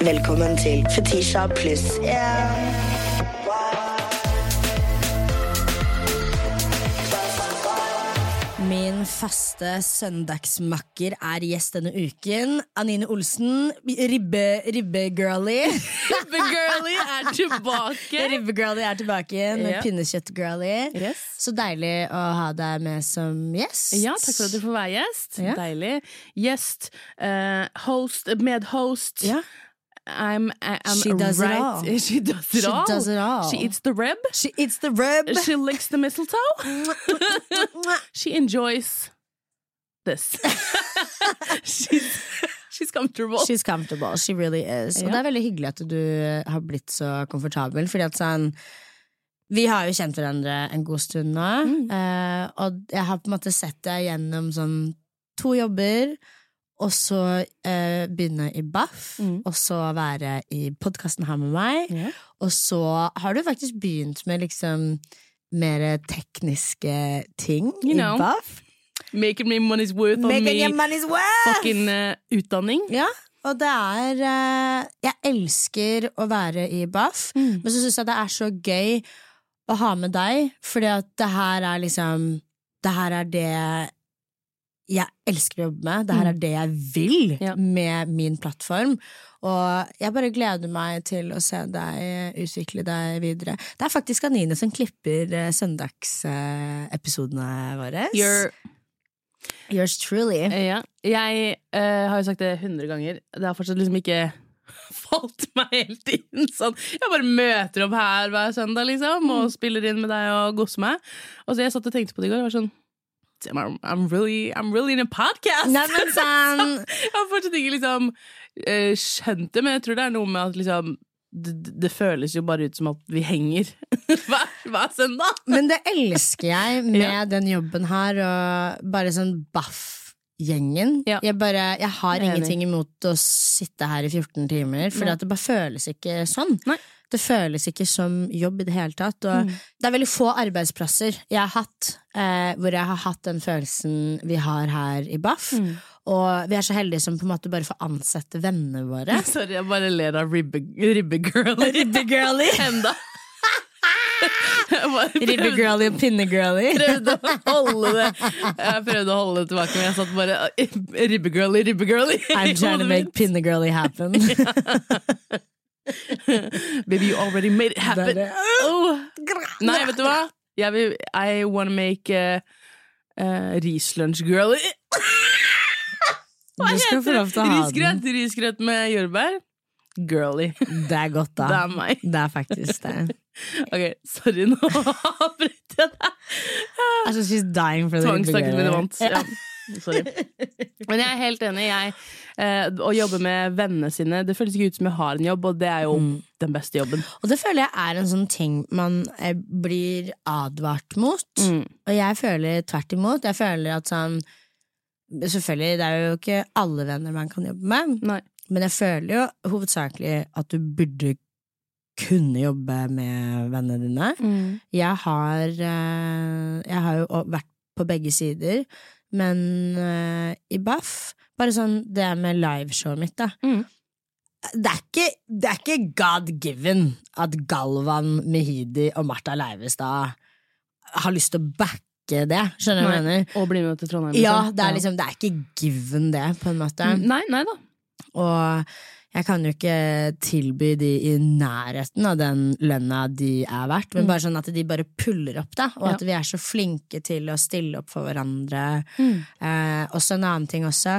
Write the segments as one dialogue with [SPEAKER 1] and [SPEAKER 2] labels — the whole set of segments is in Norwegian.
[SPEAKER 1] Velkommen til Fetisha pluss yeah.
[SPEAKER 2] Min faste søndagsmakker er gjest denne uken. Anine Olsen, ribbe, ribbegirly.
[SPEAKER 3] Ribbegirly er tilbake.
[SPEAKER 2] Ribbe-girlie er tilbake igjen med Pinnekjøtt-girlie.
[SPEAKER 3] Yes.
[SPEAKER 2] Så deilig å ha deg med som gjest.
[SPEAKER 3] Ja, takk for at du får være gjest.
[SPEAKER 2] Ja.
[SPEAKER 3] Deilig. Gjest, uh, host, medhost.
[SPEAKER 2] Ja.
[SPEAKER 3] I'm, I'm
[SPEAKER 2] She does it all.
[SPEAKER 3] She does it
[SPEAKER 2] She
[SPEAKER 3] all.
[SPEAKER 2] does it all.
[SPEAKER 3] She eats the rib.
[SPEAKER 2] She eats the rib.
[SPEAKER 3] She licks the mistletoe. she enjoys this. she's, she's comfortable.
[SPEAKER 2] She's comfortable. She really is. Og det er veldig hyggelig at du har blitt så komfortabel, fordi at sånn vi har jo kjent hverandre en god stund nå,
[SPEAKER 3] Mm.
[SPEAKER 2] eh, og jeg har på en måte sett deg gjennom sånn to jobber, og så eh, begynne i BAF,
[SPEAKER 3] Mm.
[SPEAKER 2] og så være i podkasten her med meg,
[SPEAKER 3] Ja.
[SPEAKER 2] og så har du faktisk begynt med liksom mer tekniske ting
[SPEAKER 3] You
[SPEAKER 2] i BAF.
[SPEAKER 3] Making me money's worth on
[SPEAKER 2] Making
[SPEAKER 3] me.
[SPEAKER 2] money's worth!
[SPEAKER 3] Fucking uh, utdanning.
[SPEAKER 2] Ja, og det er uh, Jeg elsker å være i BAF,
[SPEAKER 3] Mm.
[SPEAKER 2] men så syns jeg det er så gøy å ha med deg, fordi at det her er liksom Det her er det jeg elsker å jobbe med. Det her er det jeg vil
[SPEAKER 3] Mm. Ja.
[SPEAKER 2] med min plattform. Og jeg bare gleder meg til å se deg utvikle deg videre. Det er faktisk Anine som klipper eh, søndagsepisodene våre.
[SPEAKER 3] You're
[SPEAKER 2] Yours truly.
[SPEAKER 3] Ja. Jeg uh, har jo sagt det hundre ganger. Det har fortsatt liksom ikke falt meg helt inn. Sånn. Jeg bare møter opp her hver søndag liksom, og spiller inn med deg og godser meg. Og så jeg satt og tenkte på det i går. Det var sånn I'm, I'm, really, I'm really in a podcast!
[SPEAKER 2] Nei, men sånn
[SPEAKER 3] jeg har fortsatt ikke liksom eh, skjønt det, men jeg tror det er noe med at liksom det, det føles jo bare ut som at vi henger hver, hver søndag.
[SPEAKER 2] Men det elsker jeg med
[SPEAKER 3] Ja.
[SPEAKER 2] den jobben her, og bare sånn baff-gjengen.
[SPEAKER 3] Ja.
[SPEAKER 2] Jeg, jeg har ingenting imot å sitte her i 14 timer, for det bare føles ikke sånn.
[SPEAKER 3] Nei.
[SPEAKER 2] Det føles ikke som jobb i det hele tatt. Og
[SPEAKER 3] Mm.
[SPEAKER 2] det er veldig få arbeidsplasser jeg har hatt eh, hvor jeg har hatt den følelsen vi har her i BAF.
[SPEAKER 3] Mm.
[SPEAKER 2] Og vi er så heldige som på en måte bare får ansette vennene våre.
[SPEAKER 3] Sorry, jeg bare ler av ribbe, ribbegirl.
[SPEAKER 2] Ribbegirly!
[SPEAKER 3] Enda.
[SPEAKER 2] Ribbegirly og pinnegirly.
[SPEAKER 3] prøvde å holde det Jeg prøvde å holde det tilbake, men jeg satt bare Ribbegirly, ribbegirly.
[SPEAKER 2] I'm trying to make pinnegirly happen.
[SPEAKER 3] Baby, you already made it happen. Oh. Nei, vet du hva? Jeg vil, I wanna make uh, uh, rislunsj-girly.
[SPEAKER 2] Du skal få lov til å ha den.
[SPEAKER 3] Risgrøt, risgrøt med jordbær. Girly.
[SPEAKER 2] Det er godt, da.
[SPEAKER 3] Det er meg.
[SPEAKER 2] Det er faktisk det.
[SPEAKER 3] Ok, sorry, nå avbryter jeg deg.
[SPEAKER 2] Altså, she's dying for the
[SPEAKER 3] Tvangstanken
[SPEAKER 2] min
[SPEAKER 3] mine vant. Ja. Sorry. Men jeg er helt enig. Jeg, eh, å jobbe med vennene sine Det føles ikke ut som jeg har en jobb, og det er jo
[SPEAKER 2] Mm.
[SPEAKER 3] den beste jobben.
[SPEAKER 2] Og det føler jeg er en sånn ting man eh, blir advart mot.
[SPEAKER 3] Mm.
[SPEAKER 2] Og jeg føler tvert imot. Jeg føler at sånn Selvfølgelig, det er jo ikke alle venner man kan jobbe med,
[SPEAKER 3] Nei.
[SPEAKER 2] men jeg føler jo hovedsakelig at du burde kunne jobbe med vennene dine. Jeg har, eh, jeg har jo vært på begge sider, men uh, i Baff Bare sånn det med liveshowet mitt, da.
[SPEAKER 3] Mm.
[SPEAKER 2] Det er, ikke, det er ikke God given at Galvan Mehidi og Martha Leivestad har lyst til å backe det. Skjønner du hva jeg mener?
[SPEAKER 3] Og bli med til Trondheim.
[SPEAKER 2] Ja,
[SPEAKER 3] liksom.
[SPEAKER 2] det er liksom Det er ikke given, det, på en måte.
[SPEAKER 3] Nei, nei da.
[SPEAKER 2] Og jeg kan jo ikke tilby de i nærheten av den lønna de er verdt, men bare sånn at de bare puller opp, da, og
[SPEAKER 3] Mm. Ja.
[SPEAKER 2] at vi er så flinke til å stille opp for hverandre.
[SPEAKER 3] Mm.
[SPEAKER 2] Eh, også en annen ting også.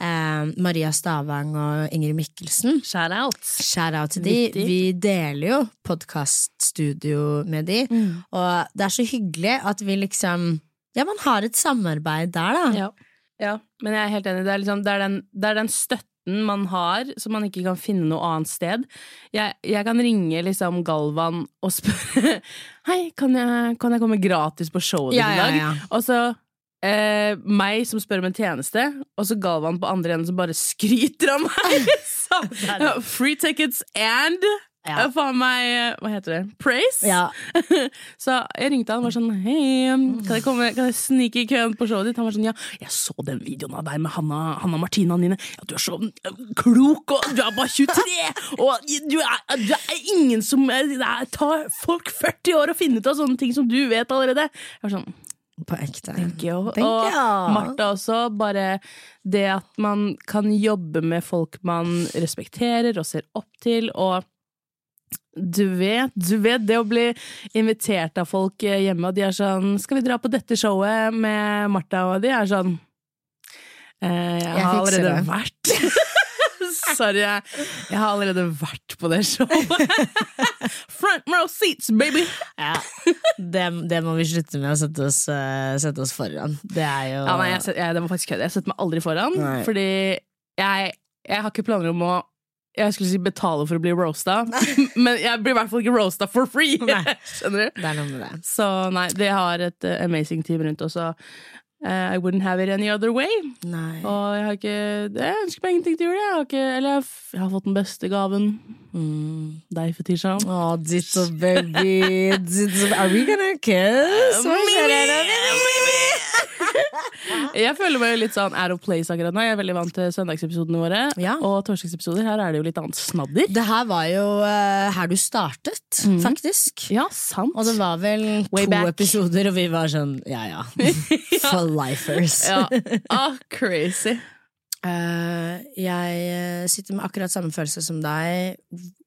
[SPEAKER 2] Eh, Maria Stavang og Ingrid Mikkelsen.
[SPEAKER 3] Shout out.
[SPEAKER 2] Shout out til de. Vi deler jo podkaststudio med de,
[SPEAKER 3] Mm.
[SPEAKER 2] og det er så hyggelig at vi liksom Ja, man har et samarbeid der, da.
[SPEAKER 3] Ja. ja, men jeg er helt enig. Det er, liksom, det, er den, det er den støtten man har, som man ikke kan finne noe annet sted. Jeg, jeg kan ringe liksom Galvan og spørre Hei, kan jeg, kan jeg komme gratis på showet ditt
[SPEAKER 2] Ja,
[SPEAKER 3] i dag?
[SPEAKER 2] ja.
[SPEAKER 3] Og så eh, meg som spør om en tjeneste, og så Galvan på andre enden som bare skryter av meg! Så, free tickets and
[SPEAKER 2] Ja.
[SPEAKER 3] eh, faen meg Hva heter det? Praise?
[SPEAKER 2] Ja.
[SPEAKER 3] så jeg ringte han og var sånn Hei, kan jeg, komme, kan jeg snike i køen på showet ditt? Han var sånn Ja, jeg så den videoen av deg med Hanna, Hanna Martina Nine. Ja, du er så eh, klok, og du er bare 23! Og du er, du er ingen som Det tar folk 40 år å finne ut av sånne ting som du vet allerede. Jeg var sånn
[SPEAKER 2] På ekte.
[SPEAKER 3] Thank you.
[SPEAKER 2] Thank
[SPEAKER 3] og. Martha også. Bare det at man kan jobbe med folk man respekterer og ser opp til, og du vet, du vet det å bli invitert av folk eh, hjemme, og de er sånn 'Skal vi dra på dette showet med Martha?' Og de er sånn eh, 'Jeg
[SPEAKER 2] Jeg
[SPEAKER 3] har allerede
[SPEAKER 2] det.»
[SPEAKER 3] vært Sorry, jeg, jeg har allerede vært på det showet. Front row seats, baby!
[SPEAKER 2] Ja. Det, det må vi slutte med å sette oss, eh, sette oss foran. Det er jo
[SPEAKER 3] Ja, nei, jeg, jeg, det var faktisk kødd. Jeg setter meg aldri foran,
[SPEAKER 2] Nei.
[SPEAKER 3] fordi jeg, jeg har ikke planer om å jeg skulle si betale for å bli roasta, men jeg blir i hvert fall ikke roasta for free! Skjønner du?
[SPEAKER 2] Det er noe med det.
[SPEAKER 3] Så nei, de har et uh, amazing team rundt oss, og eh, I wouldn't have it any other way.
[SPEAKER 2] Nei.
[SPEAKER 3] Og jeg har ikke Jeg ønsker meg ingenting til jul, jeg. Har ikke, eller jeg, jeg har fått den beste gaven.
[SPEAKER 2] Mm.
[SPEAKER 3] Deg, Fetisha.
[SPEAKER 2] Å, ditto, baby. Ditto. Are we gonna kiss? Hva skjer her?
[SPEAKER 3] Jeg føler meg jo litt sånn out of place akkurat nå. Jeg er veldig vant til søndagsepisodene våre.
[SPEAKER 2] Ja.
[SPEAKER 3] Og torsdagsepisoder. Her er det jo litt annet snadder.
[SPEAKER 2] Det her var jo eh, her du startet, faktisk.
[SPEAKER 3] Ja, sant.
[SPEAKER 2] Og det var vel
[SPEAKER 3] Way
[SPEAKER 2] to
[SPEAKER 3] back.
[SPEAKER 2] episoder, og vi var sånn ja ja. For lifers.
[SPEAKER 3] Ja. Ah, crazy.
[SPEAKER 2] Eh, jeg eh, sitter med akkurat samme følelse som deg.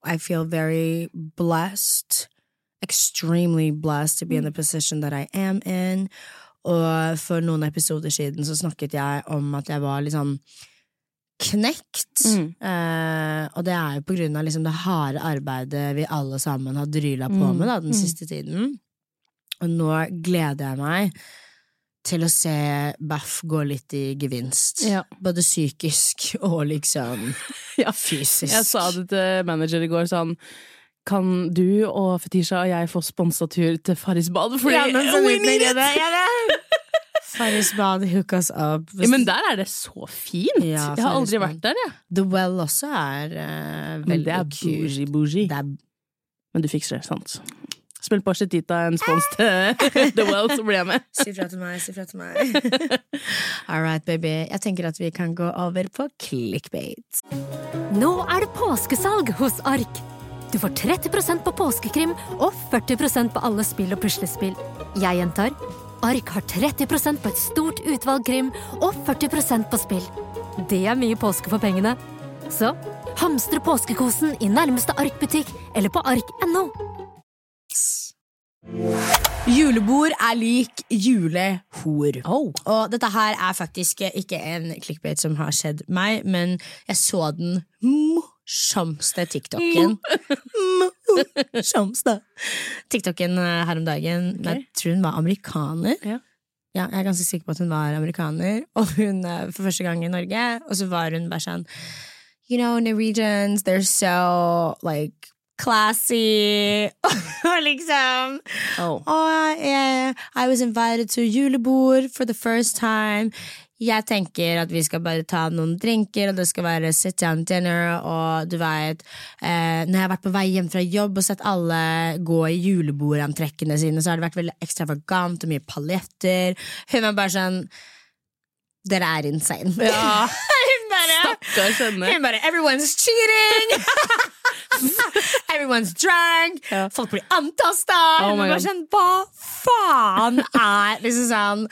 [SPEAKER 2] I feel very blessed. Extremely blessed to be in the position that I am in. Og for noen episoder siden så snakket jeg om at jeg var litt sånn knekt.
[SPEAKER 3] Mm.
[SPEAKER 2] Eh, og det er jo på grunn av liksom det harde arbeidet vi alle sammen har dryla på
[SPEAKER 3] Mm,
[SPEAKER 2] med da, den
[SPEAKER 3] mm.
[SPEAKER 2] siste tiden. Og nå gleder jeg meg til å se Baff gå litt i gevinst.
[SPEAKER 3] Ja.
[SPEAKER 2] Både psykisk og liksom
[SPEAKER 3] Ja.
[SPEAKER 2] fysisk.
[SPEAKER 3] Jeg sa det til manager i går sånn Kan du og Fetisha og jeg få sponsa tur til Farris bad? Fordi
[SPEAKER 2] Ja, men så
[SPEAKER 3] we need it!
[SPEAKER 2] det. Ja, det. Farris bad, hook us up.
[SPEAKER 3] Ja, men der er det så fint!
[SPEAKER 2] Ja,
[SPEAKER 3] jeg har aldri vært der, jeg.
[SPEAKER 2] The Well også er uh,
[SPEAKER 3] Men
[SPEAKER 2] veldig
[SPEAKER 3] det er bougie, bougie.
[SPEAKER 2] Det er
[SPEAKER 3] Men du fikser det, sant? Spill på Tita en spons til The Well, så blir jeg med.
[SPEAKER 2] Si fra til meg, si fra til meg. All right, baby. Jeg tenker at vi kan gå over på clickbait.
[SPEAKER 4] Nå er det påskesalg hos Ark. Du får 30% på påskekrim og 40% på alle spill og puslespill. Jeg gjentar Ark har 30% på et stort utvalg krim og 40% på spill. Det er mye påske for pengene. Så hamstre påskekosen i nærmeste Ark-butikk eller på ark.no.
[SPEAKER 2] Julebord er lik julehor.
[SPEAKER 3] Oh.
[SPEAKER 2] Og dette her er faktisk ikke en clickbait som har skjedd meg, men jeg så den morsomste TikToken. Morsomste TikToken eh, her om dagen. Jeg tror hun var amerikaner.
[SPEAKER 3] Ja.
[SPEAKER 2] Ja, jeg er ganske sikker på at hun var amerikaner, og hun eh, for første gang i Norge. Og så var hun bare sånn You know, Norwegians, they're so like classy. og liksom
[SPEAKER 3] Oh.
[SPEAKER 2] og jeg, I was invited to julebord for the first time. Jeg tenker at vi skal bare ta noen drinker, og det skal være sit down dinner. Og du vet, eh, når jeg har vært på vei hjem fra jobb og sett alle gå i julebordantrekkene sine, så har det vært veldig ekstravagant og mye paljetter. Hun var bare sånn Dere er insane.
[SPEAKER 3] Ja. Stakkars henne.
[SPEAKER 2] hun bare Everyone's cheating! Everyone's drunk!
[SPEAKER 3] Ja.
[SPEAKER 2] Folk blir antasta!
[SPEAKER 3] Oh
[SPEAKER 2] sånn, Hva faen er liksom sånn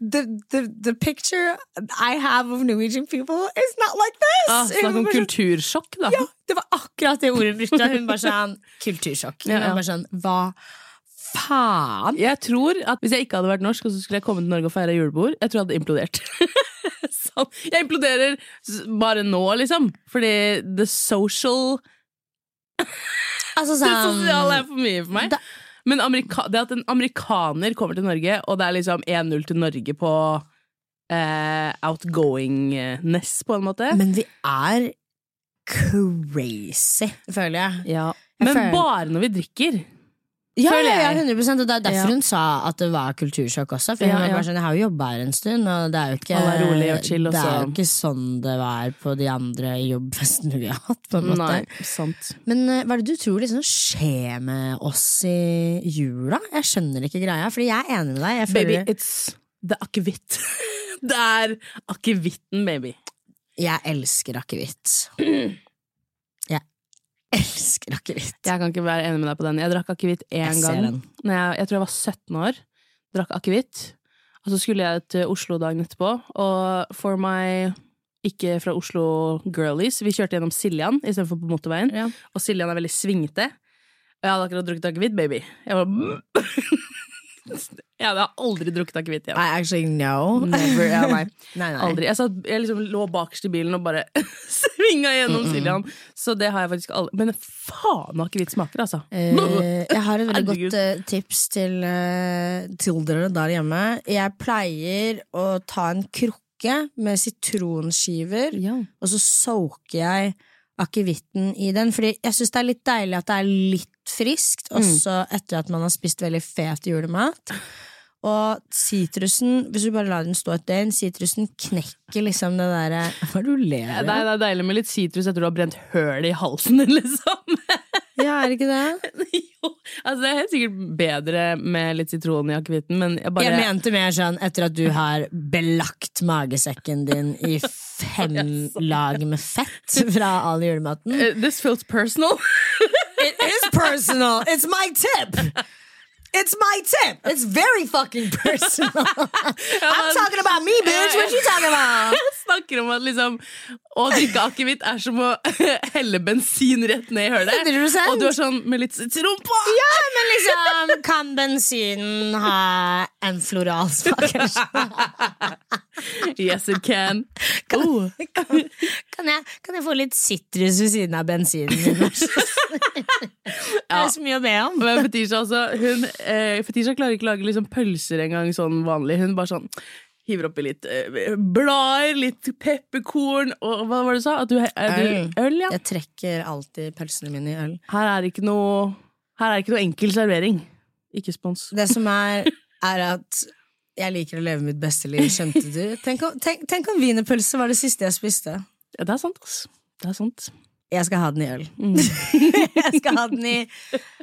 [SPEAKER 2] the, the, the picture I have of Norwegian people is not like this!
[SPEAKER 3] Ah, Snakk om
[SPEAKER 2] sånn,
[SPEAKER 3] kultursjokk, da.
[SPEAKER 2] ja, det var akkurat det ordet hun brukte. Hun bare sånn Kultursjokk. Hun bare sånn Hva faen?
[SPEAKER 3] Jeg tror at Hvis jeg ikke hadde vært norsk, og så skulle jeg komme til Norge og feire julebord, jeg tror jeg hadde implodert. sånn. Jeg imploderer bare nå, liksom. Fordi the social
[SPEAKER 2] Altså
[SPEAKER 3] Det
[SPEAKER 2] sånn
[SPEAKER 3] sosiale er for mye for meg.
[SPEAKER 2] Da-
[SPEAKER 3] Men amerika det at en amerikaner kommer til Norge, og det er liksom 1-0 til Norge på eh, outgoingness, på en måte
[SPEAKER 2] Men vi er crazy, føler jeg.
[SPEAKER 3] ja.
[SPEAKER 2] Jeg
[SPEAKER 3] Men
[SPEAKER 2] føler-
[SPEAKER 3] bare når vi drikker.
[SPEAKER 2] Ja, ja, 100 Og det er derfor
[SPEAKER 3] Ja.
[SPEAKER 2] hun sa at det var kultursjokk også. For
[SPEAKER 3] Ja,
[SPEAKER 2] hun var bare sånn, Jeg har jo jobba her en stund, og det er jo ikke,
[SPEAKER 3] er og chill
[SPEAKER 2] det er jo ikke sånn det var på de andre jobbfestene vi har hatt. på en måte
[SPEAKER 3] Nei, sant.
[SPEAKER 2] Men uh, hva er det du tror liksom skjer med oss i jula? Jeg skjønner ikke greia, Fordi jeg er enig med deg.
[SPEAKER 3] Baby, it's the akevitt. det er akevitten, baby.
[SPEAKER 2] jeg elsker akevitt. Elsker akevitt.
[SPEAKER 3] Jeg kan ikke være enig med deg på den. Jeg drakk akevitt én
[SPEAKER 2] Jeg
[SPEAKER 3] gang. Når jeg, jeg tror jeg var 17 år. Drakk akevitt. Og så skulle jeg til Oslo dagen etterpå, og for my ikke fra Oslo girlies, vi kjørte gjennom Siljan istedenfor på motorveien,
[SPEAKER 2] Ja.
[SPEAKER 3] og Siljan er veldig svingete. Og jeg hadde akkurat drukket akevitt, baby. Jeg var Jeg hadde aldri drukket akevitt igjen.
[SPEAKER 2] I actually know.
[SPEAKER 3] Never, ja, nei.
[SPEAKER 2] Nei, nei.
[SPEAKER 3] Aldri. Jeg, satt, jeg liksom lå bakerst i bilen og bare svinga gjennom Siljan. Så det har jeg faktisk aldri Men faen akevitt smaker, altså.
[SPEAKER 2] Eh, jeg har et veldig godt uh, tips til, uh, til dere der hjemme. Jeg pleier å ta en krukke med sitronskiver,
[SPEAKER 3] Ja.
[SPEAKER 2] og så soaker jeg akevitten i den. Fordi jeg syns det er litt deilig at det er litt friskt, også etter at man har spist veldig fet julemat. Og sitrusen, hvis du bare lar den stå et døgn, sitrusen knekker liksom det derre Hva er det du ler av?
[SPEAKER 3] det er deilig med litt sitrus etter du har brent høl i halsen din, liksom.
[SPEAKER 2] Ja, er det ikke det?
[SPEAKER 3] jo, altså det er helt sikkert bedre med litt sitron i akevitten, men jeg bare
[SPEAKER 2] Jeg mente mer sånn etter at du har belagt magesekken din i fem lag med fett fra all julematen.
[SPEAKER 3] Uh, This feels personal.
[SPEAKER 2] It is personal! It's my tip! It's my tip! It's very fucking personal! I'm talking about me, bitch! What you talking about?
[SPEAKER 3] Jeg snakker om at liksom å drikke akevitt er som å helle bensin rett ned i hølet.
[SPEAKER 2] 100%.
[SPEAKER 3] Og du er sånn med litt sitron på!
[SPEAKER 2] Ja, men liksom Kan bensinen ha en floral smak?
[SPEAKER 3] Yes, it can. Oh.
[SPEAKER 2] Kan, kan, jeg, kan jeg få litt sitrus ved siden av bensinen min? Det er så mye å be om.
[SPEAKER 3] Men Fetisha, altså, hun, eh, Fetisha klarer ikke å lage liksom pølser engang sånn vanlig. Hun bare sånn hiver oppi litt eh, blader, litt pepperkorn og hva var det du sa? Du, du,
[SPEAKER 2] Øl.
[SPEAKER 3] øl ja.
[SPEAKER 2] Jeg trekker alltid pølsene mine i øl.
[SPEAKER 3] Her er ikke noe Her er ikke noe enkel servering. Ikke spons.
[SPEAKER 2] Det som er, er at jeg liker å leve mitt beste liv, skjønte du? Tenk om, tenk, tenk om wienerpølse var det siste jeg spiste.
[SPEAKER 3] Ja, det er sant, ass. Det er sant.
[SPEAKER 2] Jeg skal ha den i øl.
[SPEAKER 3] Mm.
[SPEAKER 2] jeg skal ha den i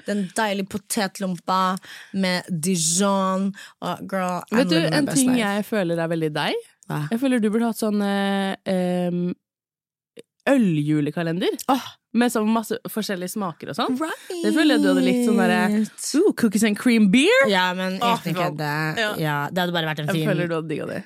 [SPEAKER 2] den deilige potetlompa med dijon og girl,
[SPEAKER 3] Vet du, en ting
[SPEAKER 2] life.
[SPEAKER 3] jeg føler er veldig deg?
[SPEAKER 2] Hva?
[SPEAKER 3] Jeg føler du burde hatt sånn eh, em, øljulekalender.
[SPEAKER 2] Oh.
[SPEAKER 3] Med sånn masse forskjellige smaker og sånn.
[SPEAKER 2] Right.
[SPEAKER 3] Det føler jeg du hadde likt sånn derre Cookies and cream beer!
[SPEAKER 2] Ja, men oh,
[SPEAKER 3] fy faen.
[SPEAKER 2] kødde.
[SPEAKER 3] Ja.
[SPEAKER 2] Ja, det hadde bare vært en
[SPEAKER 3] Jeg
[SPEAKER 2] fin
[SPEAKER 3] føler du hadde digga det.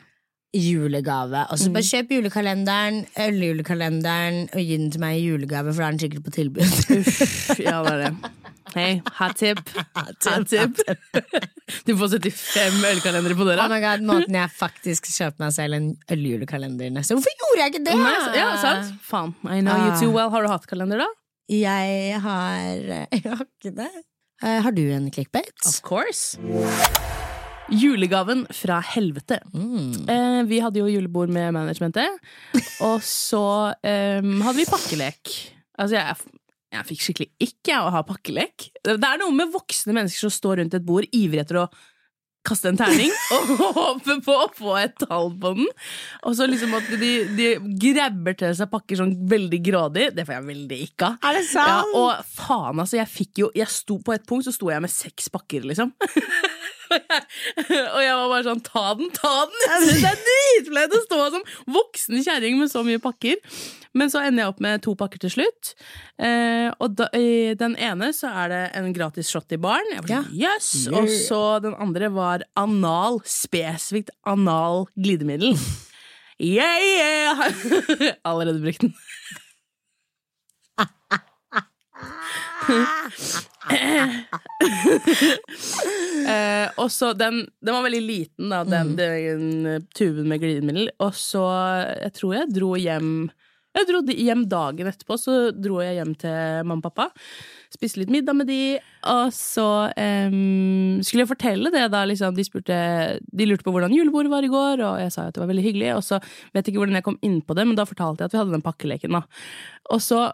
[SPEAKER 2] julegave. Og så
[SPEAKER 3] Mm.
[SPEAKER 2] bare kjøp julekalenderen, øljulekalenderen, og gi den til meg i julegave, for da er den sikkert på tilbud.
[SPEAKER 3] Ja, det er det. Hei, hot tip. Hot tip. Du får 75 ølkalendere på døra.
[SPEAKER 2] Oh my god, Måten jeg faktisk kjøper meg selv en øljulekalender neste Hvorfor gjorde jeg ikke det?!
[SPEAKER 3] Nei, ja, sant? Faen. I know you too well. Har du hatt kalender, da?
[SPEAKER 2] Jeg har Jeg har ikke det. Eh, har du en clickbait?
[SPEAKER 3] Of course. Julegaven fra helvete. Eh, vi hadde jo julebord med managementet, og så eh, hadde vi pakkelek. Altså, jeg, jeg fikk skikkelig ikke å ha pakkelek. Det er noe med voksne mennesker som står rundt et bord ivrig etter å kaste en terning og håpe på å få et tall på den. Og så liksom at de, de grabber til seg pakker sånn veldig grådig. Det får jeg veldig ikke av.
[SPEAKER 2] Er det
[SPEAKER 3] Ja,
[SPEAKER 2] sant?
[SPEAKER 3] og faen, altså, jeg fikk jo jeg sto, På et punkt så sto jeg med seks pakker, liksom. og, jeg, og jeg var bare sånn Ta den, ta den! Jeg synes det er dritflaut å stå som voksen kjerring med så mye pakker. Men så ender jeg opp med to pakker til slutt. Eh, og da, i den ene så er det en gratis shot i baren. Jeg var sånn, yes! Og så den andre var anal, spesifikt anal glidemiddel. Yeah, yeah! Allerede brukt den. Eh, og så den, den var veldig liten, da, den, den tuben med glidemiddel. Og så, jeg tror jeg dro hjem Jeg dro hjem dagen etterpå, så dro jeg hjem til mamma og pappa. Spiste litt middag med de, og så um, skulle jeg fortelle det da liksom, de, spurte, de lurte på hvordan julebordet var i går, og jeg sa at det var veldig hyggelig. Og så vet jeg ikke hvordan jeg kom inn på det, men da fortalte jeg at vi hadde den pakkeleken. da. Og så,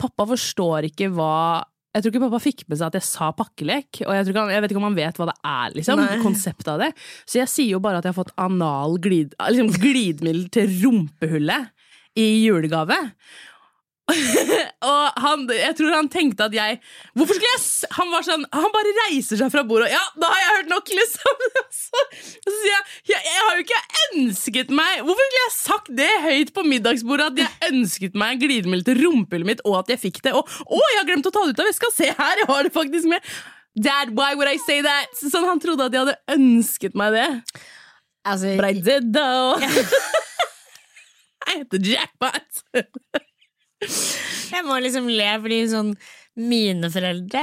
[SPEAKER 3] pappa forstår ikke hva jeg tror ikke pappa fikk med seg at jeg sa pakkelek, og jeg, tror ikke han, jeg vet ikke om han vet hva det er, liksom. Konseptet av det. Så jeg sier jo bare at jeg har fått anal glid, liksom glidemiddel til rumpehullet i julegave. og han, jeg tror han tenkte at jeg Hvorfor skulle jeg Han var sånn Han bare reiser seg fra bordet og Ja, da har jeg hørt nok, liksom! Så, så sier jeg, jeg Jeg har jo ikke ønsket meg Hvorfor skulle jeg sagt det høyt på middagsbordet? At jeg ønsket meg en glidemiddel til rumpehullet mitt, og at jeg fikk det. Og å, jeg har glemt å ta det ut av veska! Se her, jeg har det faktisk med! Dad, why would I say that? Sånn Han trodde at jeg hadde ønsket meg det.
[SPEAKER 2] Altså,
[SPEAKER 3] But I did, though. I had the jackpot.
[SPEAKER 2] jeg må liksom le fordi sånn Mine foreldre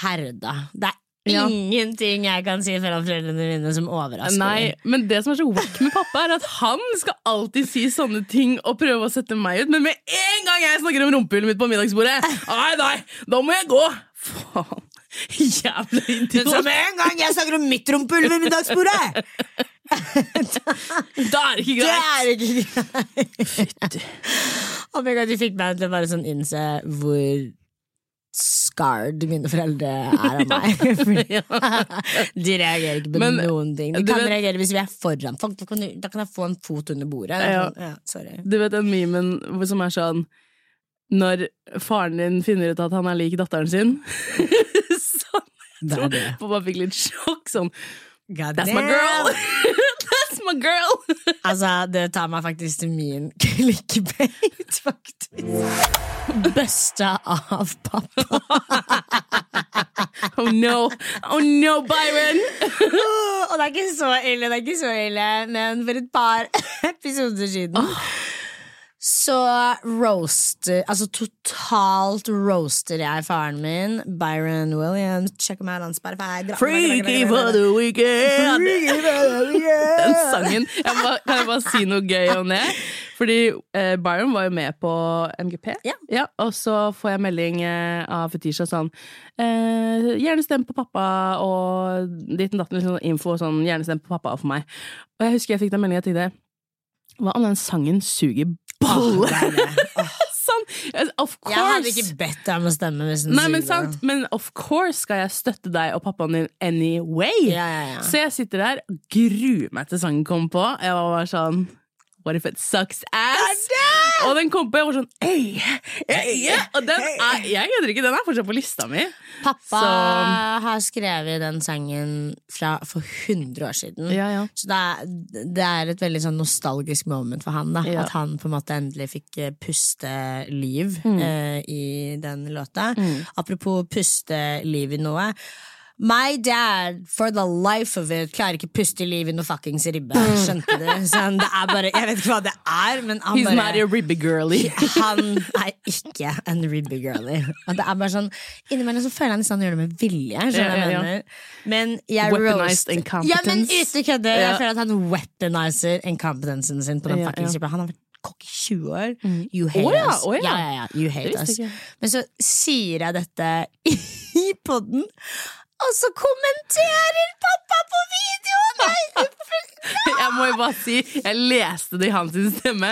[SPEAKER 2] herda. Det er
[SPEAKER 3] Mm. Ja.
[SPEAKER 2] ingenting jeg kan si foran foreldrene mine som overrasker
[SPEAKER 3] Nei, men det som er så wack med pappa, er at han skal alltid si sånne ting og prøve å sette meg ut, men med en gang jeg snakker om rumpehullet mitt på middagsbordet, nei, nei, da må jeg gå! Faen. Jævla
[SPEAKER 2] Men så med en gang jeg snakker om mitt rumpehull ved middagsbordet!
[SPEAKER 3] Da er det ikke
[SPEAKER 2] Det
[SPEAKER 3] greit.
[SPEAKER 2] er ikke greit! Oh my God, du fikk meg til å bare sånn innse hvor scarred mine foreldre er av meg. De reagerer ikke på
[SPEAKER 3] Men,
[SPEAKER 2] noen ting. De kan
[SPEAKER 3] vet-
[SPEAKER 2] reagere hvis vi er foran folk. Da kan, du, da kan jeg få en fot under bordet.
[SPEAKER 3] Ja.
[SPEAKER 2] Sånn, ja, sorry.
[SPEAKER 3] Du vet den memen som er sånn Når faren din finner ut at han er lik datteren sin Sånn.
[SPEAKER 2] Det er det.
[SPEAKER 3] Pappa fikk litt sjokk. Sånn
[SPEAKER 2] God
[SPEAKER 3] That's my girl! That's my girl!
[SPEAKER 2] Altså, det tar meg faktisk til min clickbait, faktisk. Busta av pappa.
[SPEAKER 3] Oh no! Oh no, Byron!
[SPEAKER 2] Og det er ikke så ille, det er ikke så ille, men for et par episoder siden så roaster Altså totalt roaster jeg faren min, Byron Williams. Check him out on Spotify.
[SPEAKER 3] Freaky for the weekend! Den sangen. Jeg må, kan jeg bare si noe gøy om det? Fordi eh, Byron var jo med på MGP,
[SPEAKER 2] Ja.
[SPEAKER 3] og så får jeg melding eh, av Fetisha sånn eh, Gjerne stem på pappa og ditt og datten, sånn info sånn. Gjerne stem på pappa og for meg. Og jeg husker jeg fikk den meldingen til det. Hva om den sangen suger balle? sånn! Of course!
[SPEAKER 2] Jeg hadde ikke bedt deg om å stemme hvis
[SPEAKER 3] Nei, men sant, men of course skal jeg støtte deg og pappaen din anyway.
[SPEAKER 2] Ja, ja, ja.
[SPEAKER 3] Så jeg sitter der og gruer meg til sangen kommer på. Jeg var bare sånn What if it sucks ass? Og den kom på, jeg var sånn ei, ei, Og den er, jeg kødder ikke, den er fortsatt på lista mi.
[SPEAKER 2] Pappa
[SPEAKER 3] Så-
[SPEAKER 2] har skrevet den sangen fra, for 100 år siden.
[SPEAKER 3] Ja, ja.
[SPEAKER 2] Så det er, det er et veldig sånn nostalgisk moment for han. Da.
[SPEAKER 3] Ja.
[SPEAKER 2] At han på en måte endelig fikk eh, puste liv
[SPEAKER 3] Mm.
[SPEAKER 2] eh, i den låta. Apropos puste liv i noe. My dad, for the life of it, klarer ikke puste liv i noe fuckings ribbe. Skjønte du? Sånn, det er bare, jeg vet ikke hva det er, men han
[SPEAKER 3] He's
[SPEAKER 2] bare
[SPEAKER 3] not a ribby girly.
[SPEAKER 2] han er ikke en ribby girly. Og det er bare sånn Innimellom så føler jeg nesten han gjør det med vilje. Skjønner du hva jeg mener? Men jeg
[SPEAKER 3] Weaponized incompetence.
[SPEAKER 2] Ja, men uten kødde! Jeg føler at han weaponizer incompetensen sin på den fuckings ribba. Han har vært kokk i 20 år. You hate
[SPEAKER 3] oh, ja,
[SPEAKER 2] us.
[SPEAKER 3] å ja.
[SPEAKER 2] ja. You hate us. Men så sier jeg dette i podden, og så kommenterer pappa på videoen!
[SPEAKER 3] Jeg må jo bare si, jeg leste det i hans stemme.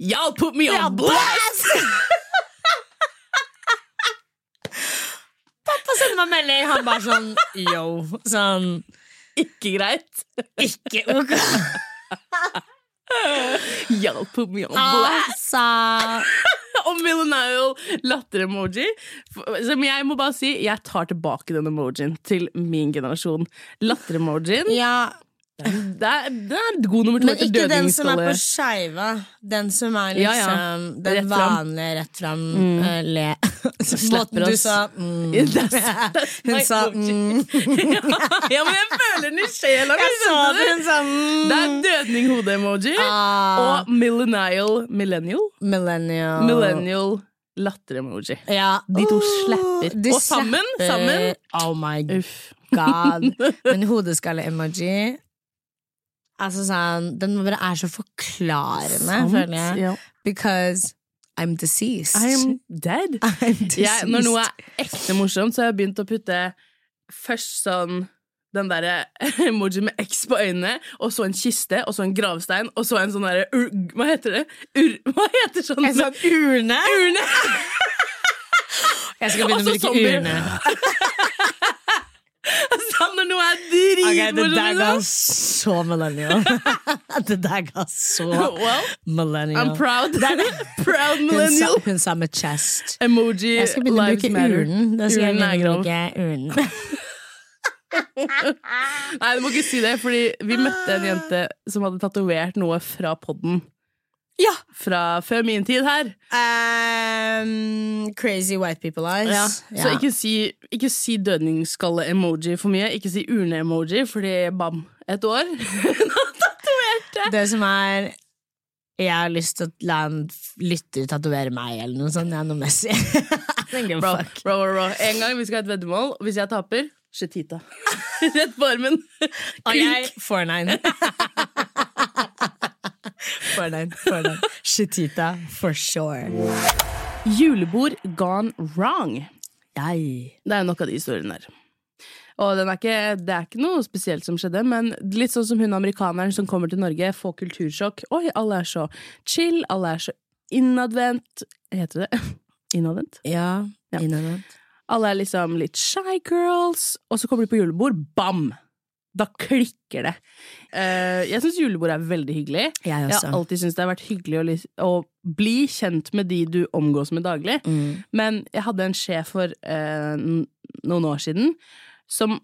[SPEAKER 3] Y'all put me on blast!
[SPEAKER 2] Pappa sender meg melding, han bare sånn yo. Sånn
[SPEAKER 3] Ikke greit.
[SPEAKER 2] ikke ok.
[SPEAKER 3] Y'all put me on blast.
[SPEAKER 2] Altså
[SPEAKER 3] Og millennial latter-emoji. Som jeg må bare si, jeg tar tilbake den emojien til min generasjon. Latter-emojien,
[SPEAKER 2] Ja,
[SPEAKER 3] det, er, det er god nummer to
[SPEAKER 2] men ikke den som er på skeiva. Den som er liksom
[SPEAKER 3] ja.
[SPEAKER 2] den
[SPEAKER 3] Rett
[SPEAKER 2] vanlige rett fram eh, le.
[SPEAKER 3] Slipper
[SPEAKER 2] Måten du sa mm. Hun sa mm.
[SPEAKER 3] ja, men jeg føler den i sjela mi!
[SPEAKER 2] Hun sa mm.
[SPEAKER 3] Det er dødning-hode-emoji
[SPEAKER 2] Ah,
[SPEAKER 3] og millennial millennial.
[SPEAKER 2] millennial.
[SPEAKER 3] Millennial latter-emoji.
[SPEAKER 2] Ja.
[SPEAKER 3] De to slapper.
[SPEAKER 2] de
[SPEAKER 3] Og sammen,
[SPEAKER 2] slapper.
[SPEAKER 3] sammen.
[SPEAKER 2] Oh my
[SPEAKER 3] Uff.
[SPEAKER 2] god. Men hodeskalle-emoji Altså sånn Den bare er så forklarende,
[SPEAKER 3] Sant,
[SPEAKER 2] føler jeg.
[SPEAKER 3] ja.
[SPEAKER 2] Because I'm deceased.
[SPEAKER 3] I'm dead.
[SPEAKER 2] I'm deceased.
[SPEAKER 3] Jeg, når noe er ekte morsomt, så har jeg begynt å putte først sånn den derre emoji med X på øynene, og så en kiste, og så en gravstein, og så en sånn derre. Hva heter det? Ur, hva heter sånn?
[SPEAKER 2] En sånn urne?
[SPEAKER 3] urne!
[SPEAKER 2] Jeg skal begynne å bruke
[SPEAKER 3] zombier.
[SPEAKER 2] urne.
[SPEAKER 3] Sånn når noe er
[SPEAKER 2] Ok, det
[SPEAKER 3] dritmorsomt!
[SPEAKER 2] der ga
[SPEAKER 3] liksom.
[SPEAKER 2] Så millennial. det der ga så
[SPEAKER 3] Well,
[SPEAKER 2] millennial.
[SPEAKER 3] I'm proud. proud
[SPEAKER 2] Hun sa, hun sa med chest.
[SPEAKER 3] Emoji
[SPEAKER 2] Jeg skal begynne å bruke urnen. Da skal jeg å
[SPEAKER 3] grov.
[SPEAKER 2] bruke urnen.
[SPEAKER 3] Nei, du må ikke si det, fordi vi møtte en jente som hadde tatovert noe fra podden.
[SPEAKER 2] Ja!
[SPEAKER 3] Fra før min tid her.
[SPEAKER 2] Um, crazy white people eyes.
[SPEAKER 3] Så ikke si, ikke si dødningsskalle-emoji for mye. Ikke si urne-emoji, fordi bam, et år. Tatoverte!
[SPEAKER 2] Det som er Jeg har lyst til å la en lytter tatovere meg, eller noe sånt. Ja, noe Messi.
[SPEAKER 3] Bro, bro, bro. En gang vi skal ha et veddemål, og hvis jeg taper, Shetita. Rett på armen.
[SPEAKER 2] Og jeg får nine. For nine, for nine. Shitita, for sure.
[SPEAKER 3] Julebord gone wrong.
[SPEAKER 2] Jeg.
[SPEAKER 3] Det er nok av de historiene der. Og den er ikke, det er ikke noe spesielt som skjedde, men litt sånn som hun amerikaneren som kommer til Norge, får kultursjokk. Oi, alle er så chill, alle er så innadvendt Heter det innadvendt?
[SPEAKER 2] Ja,
[SPEAKER 3] Ja.
[SPEAKER 2] innadvendt.
[SPEAKER 3] Alle er liksom litt shy girls, og så kommer de på julebord, bam! Da klikker det. Eh, jeg syns julebord er veldig hyggelig.
[SPEAKER 2] Jeg
[SPEAKER 3] Jeg har alltid syntes det har vært hyggelig å, bli kjent med de du omgås med daglig.
[SPEAKER 2] Mm.
[SPEAKER 3] Men jeg hadde en sjef for eh, noen år siden som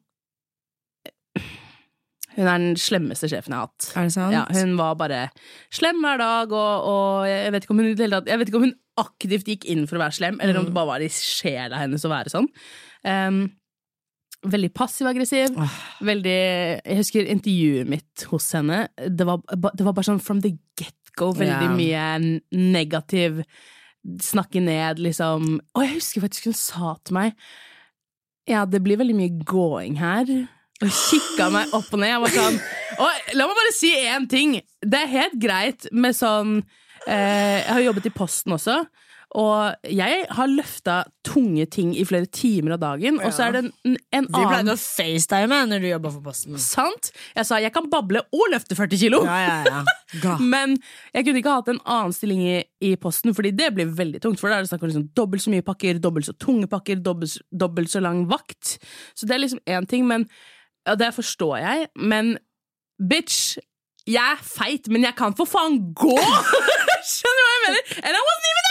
[SPEAKER 3] Hun er den slemmeste sjefen jeg har hatt.
[SPEAKER 2] Er det sant?
[SPEAKER 3] Ja, hun var bare slem hver dag, og, og jeg, vet ikke om hun, jeg vet ikke om hun aktivt gikk inn for å være slem, eller om det bare var i sjela hennes å være sånn. Um, veldig passiv-aggressiv. Veldig Jeg husker intervjuet mitt hos henne. Det var, det var bare sånn from the get-go. Veldig
[SPEAKER 2] yeah.
[SPEAKER 3] mye negativ Snakke ned, liksom. Og jeg husker faktisk hun sa til meg Ja, det blir veldig mye gåing her. Og kikka meg opp og ned. Jeg var sånn Og la meg bare si én ting. Det er helt greit med sånn eh, Jeg har jobbet i Posten også. Og jeg har løfta tunge ting i flere timer av dagen, og så er det en, en
[SPEAKER 2] Vi pleide
[SPEAKER 3] annen
[SPEAKER 2] å facetime når du jobba for Posten.
[SPEAKER 3] Sant? Jeg sa jeg kan bable og løfte 40 kilo.
[SPEAKER 2] Ja, ja, ja.
[SPEAKER 3] Men jeg kunne ikke hatt en annen stilling i, i posten, Fordi det blir veldig tungt. For da er det snakk om liksom dobbelt så mye pakker, dobbelt så tunge pakker, dobbelt, dobbelt så lang vakt. Så det er liksom én ting, men ja, Det forstår jeg, men bitch, jeg er feit, men jeg kan for faen gå! Skjønner du hva jeg mener? And I wasn't even!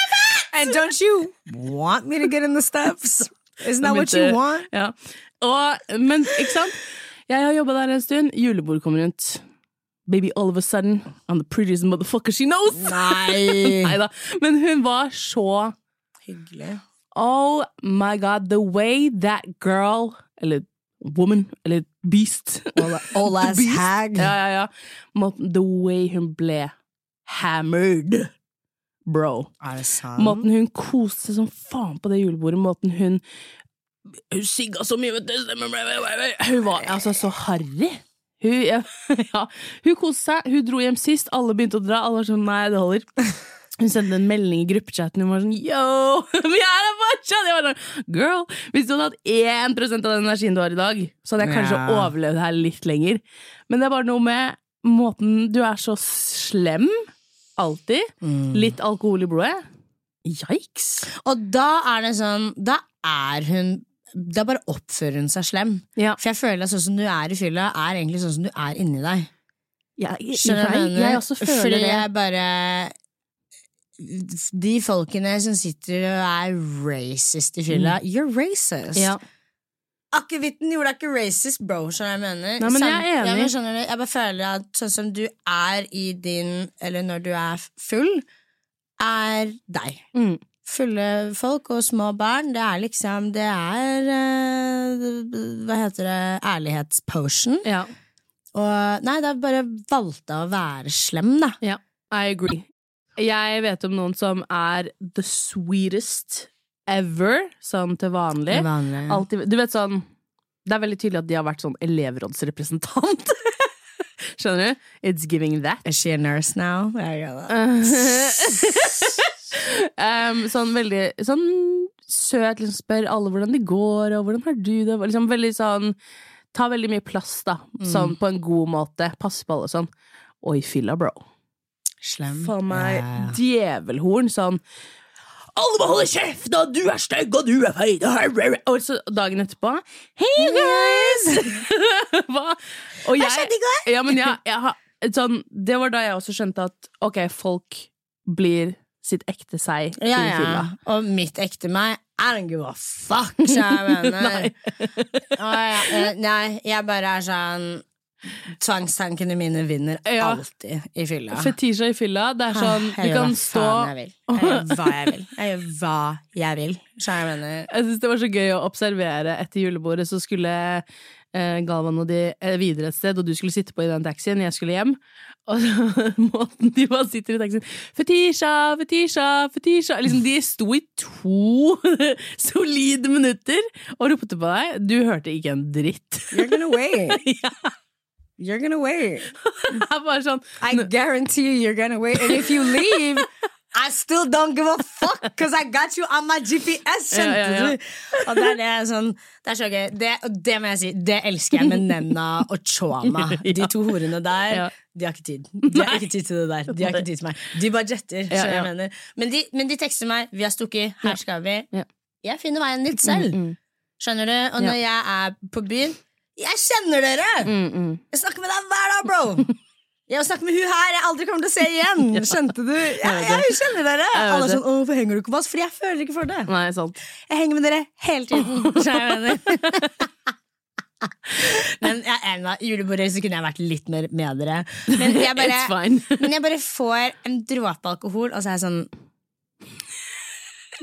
[SPEAKER 2] And don't you want me to get in the steps? Isn't that what you want?
[SPEAKER 3] Ja. Og, men ikke sant? Jeg har jobba der en stund. Julebord kommer rundt. Baby, all of a sudden, I'm the prettiest motherfucker she knows!
[SPEAKER 2] Nei.
[SPEAKER 3] Neida. Men hun var så
[SPEAKER 2] Hyggelig.
[SPEAKER 3] Oh my god, the way that girl Eller woman, eller beast
[SPEAKER 2] Old ass
[SPEAKER 3] Beast.
[SPEAKER 2] hag.
[SPEAKER 3] Ja, ja, ja. The way hun ble hammered. Bro.
[SPEAKER 2] Er det sant?
[SPEAKER 3] Måten hun koste seg som faen på det julebordet. Måten hun Hun sigga så mye, vet du. Hun var altså så harry. Hun, ja, ja. hun koste seg. Hun dro hjem sist. Alle begynte å dra. Alle var sånn Nei, det holder. Hun sendte en melding i gruppechatten. Hun var sånn Yo, vi er her fortsatt! Jeg var sånn Girl, hvis du hadde hatt 1 av den energien du har i dag, så hadde jeg kanskje
[SPEAKER 2] Ja.
[SPEAKER 3] overlevd her litt lenger. Men det er bare noe med måten Du er så slem. Alltid.
[SPEAKER 2] Mm.
[SPEAKER 3] Litt alkohol i blodet. Yikes.
[SPEAKER 2] Og da er det sånn Da er hun Da bare oppfører hun seg slem.
[SPEAKER 3] Ja.
[SPEAKER 2] For jeg føler at sånn som du er i fylla, er egentlig sånn som du er inni deg. Du jeg
[SPEAKER 3] jeg, jeg også føler
[SPEAKER 2] Fordi
[SPEAKER 3] det.
[SPEAKER 2] jeg bare De folkene som sitter og er racist i fylla, you're racist.
[SPEAKER 3] Mm. Ja.
[SPEAKER 2] Akevitten gjorde deg ikke racist, bro. Skjønner jeg mener?
[SPEAKER 3] Nei, men jeg er enig.
[SPEAKER 2] Ja, men skjønner du? Jeg bare føler at sånn som du er i din Eller når du er full, er deg.
[SPEAKER 3] Mm.
[SPEAKER 2] Fulle folk og små barn, det er liksom Det er uh, Hva heter det? Ærlighetspotion.
[SPEAKER 3] Ja.
[SPEAKER 2] Og nei, det er bare valgte å være slem, da.
[SPEAKER 3] ja. I agree. Jeg vet om noen som er the sweetest ever, sånn til vanlig.
[SPEAKER 2] vanlig.
[SPEAKER 3] Altid, du vet sånn Det er veldig tydelig at de har vært sånn elevrådsrepresentant. Skjønner du? It's giving that.
[SPEAKER 2] Is she a nurse now?
[SPEAKER 3] Um, sånn veldig sånn søt, liksom spør alle hvordan det går, og hvordan har du det? Liksom veldig sånn Ta veldig mye plass, da. Sånn på en god måte. Passe på alle sånn. Oi, fylla, bro.
[SPEAKER 2] Slem.
[SPEAKER 3] For meg
[SPEAKER 2] ja.
[SPEAKER 3] djevelhorn. Sånn Alle må holde kjeft, og du er stygg, og du er feit. Og så dagen etterpå Hey you guys! Hva? Og jeg,
[SPEAKER 2] skjedde i går?
[SPEAKER 3] Ja, men jeg, jeg har, sånn, det var da jeg også skjønte at ok, folk blir sitt ekte seg
[SPEAKER 2] Ja, ja.
[SPEAKER 3] fylla.
[SPEAKER 2] Og mitt ekte meg I don't give a fuck, sa jeg mener.
[SPEAKER 3] Nei.
[SPEAKER 2] Å, ja, eh, nei, jeg bare er sånn Tvangstankene mine vinner
[SPEAKER 3] Ja.
[SPEAKER 2] alltid i fylla.
[SPEAKER 3] Fetisha i fylla, det er sånn Du kan stå
[SPEAKER 2] jeg gjør hva jeg vil. Jeg gjør hva jeg vil. Så jeg mener
[SPEAKER 3] Jeg synes det var så gøy å observere etter julebordet. Så skulle eh, Galvan og de eh, videre et sted, og du skulle sitte på i den taxien. Jeg skulle hjem. Og måten de bare sitter i taxien Fetisha, Fetisha, Fetisha liksom, De sto i to solide minutter og ropte på deg. Du hørte ikke en dritt.
[SPEAKER 2] You're gonna wait. You're gonna wait.
[SPEAKER 3] Sånn
[SPEAKER 2] I guarantee you you're gonna wait. And if you leave, I still don't give a fuck, because I got you on my GPS,
[SPEAKER 3] Ja, ja, ja.
[SPEAKER 2] Og det er, det, sånn, det er så gøy. Det, det må jeg si, det elsker jeg med Nenna og Choma. De to horene der. De har ikke tid. De har ikke tid til det der. De har ikke tid til meg. De bare jetter.
[SPEAKER 3] Ja.
[SPEAKER 2] jeg mener. Men, de, men de tekster meg 'Vi har stukket. Her skal vi'. Jeg finner veien litt selv.
[SPEAKER 3] Mm,
[SPEAKER 2] Skjønner du? Og når jeg er på byen Jeg kjenner dere!
[SPEAKER 3] mm, mm.
[SPEAKER 2] Jeg snakker med deg hver dag, bro! Jeg snakker med hun her jeg aldri kommer til å se igjen. Skjønte du? Jeg, jeg kjenner dere.
[SPEAKER 3] Jeg
[SPEAKER 2] Alle er sånn, 'Å, hvorfor henger du ikke med oss?' Fordi jeg føler ikke for det.
[SPEAKER 3] Nei, sant.
[SPEAKER 2] Jeg henger med dere hele tiden. Men jeg er da. julebordet så kunne jeg vært litt mer med dere. Men jeg bare, men jeg bare får en dråpe alkohol, og så er jeg sånn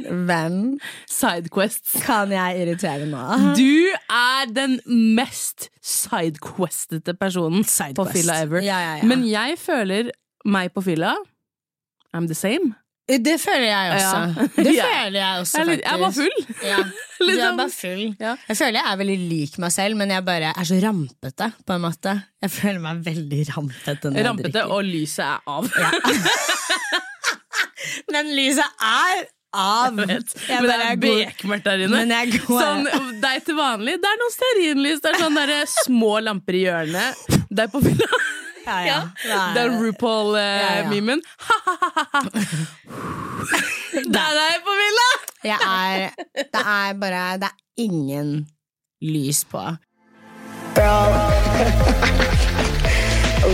[SPEAKER 2] Hvem
[SPEAKER 3] Sidequests.
[SPEAKER 2] kan jeg irritere nå?
[SPEAKER 3] Du er den mest sidequestete personen på fylla ever.
[SPEAKER 2] Ja, ja, ja.
[SPEAKER 3] Men jeg føler meg på fylla I'm the same.
[SPEAKER 2] Det føler jeg også. Det føler jeg også,
[SPEAKER 3] faktisk. jeg bare full.
[SPEAKER 2] Ja. Du er
[SPEAKER 3] Liksom.
[SPEAKER 2] bare full.
[SPEAKER 3] Ja.
[SPEAKER 2] Jeg føler jeg er veldig lik meg selv, men jeg bare er så rampete, på en måte. Jeg føler meg veldig rampete.
[SPEAKER 3] Rampete, og lyset er av.
[SPEAKER 2] Men lyset er av!
[SPEAKER 3] Jeg vet.
[SPEAKER 2] Jeg
[SPEAKER 3] Men det er bekmørkt der inne.
[SPEAKER 2] Men jeg går
[SPEAKER 3] Sånn, deg til vanlig, det er noe stearinlys. Det er sånne der små lamper i hjørnet. Deg på fylla.
[SPEAKER 2] ja, ja.
[SPEAKER 3] Ja, Det
[SPEAKER 2] er
[SPEAKER 3] RuPaul-memen. Det er deg på fylla!
[SPEAKER 2] Jeg er Det er bare Det er ingen lys på.
[SPEAKER 1] Bro,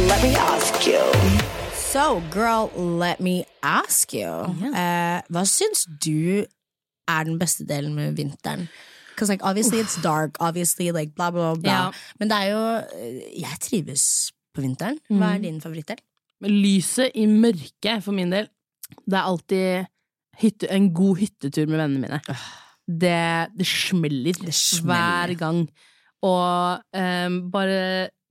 [SPEAKER 1] let me ask you.
[SPEAKER 2] So, girl, let me ask you. Eh, hva syns du er den beste delen med vinteren? Because like, obviously it's dark, obviously like bla, bla, bla.
[SPEAKER 3] Ja.
[SPEAKER 2] Men det er jo eh, Jeg trives på vinteren. Hva er din favorittdel?
[SPEAKER 3] Lyset i mørket, for min del, det er alltid hytte, en god hyttetur med vennene mine. Det, det smeller
[SPEAKER 2] Det smeller.
[SPEAKER 3] hver gang. Og um, bare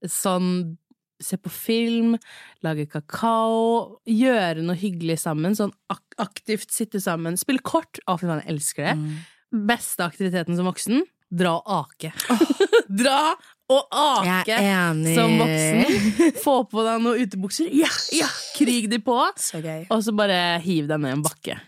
[SPEAKER 3] sånn Se på film, lage kakao, gjøre noe hyggelig sammen. Sånn ak aktivt sitte sammen. Spille kort. Å, fy faen, jeg elsker det.
[SPEAKER 2] Mm.
[SPEAKER 3] Beste aktiviteten som voksen dra og ake. dra og ake som voksen. Få på deg noen utebukser. Ja, ja, krig de på.
[SPEAKER 2] Så gøy.
[SPEAKER 3] Og så bare hiv deg ned i en bakke.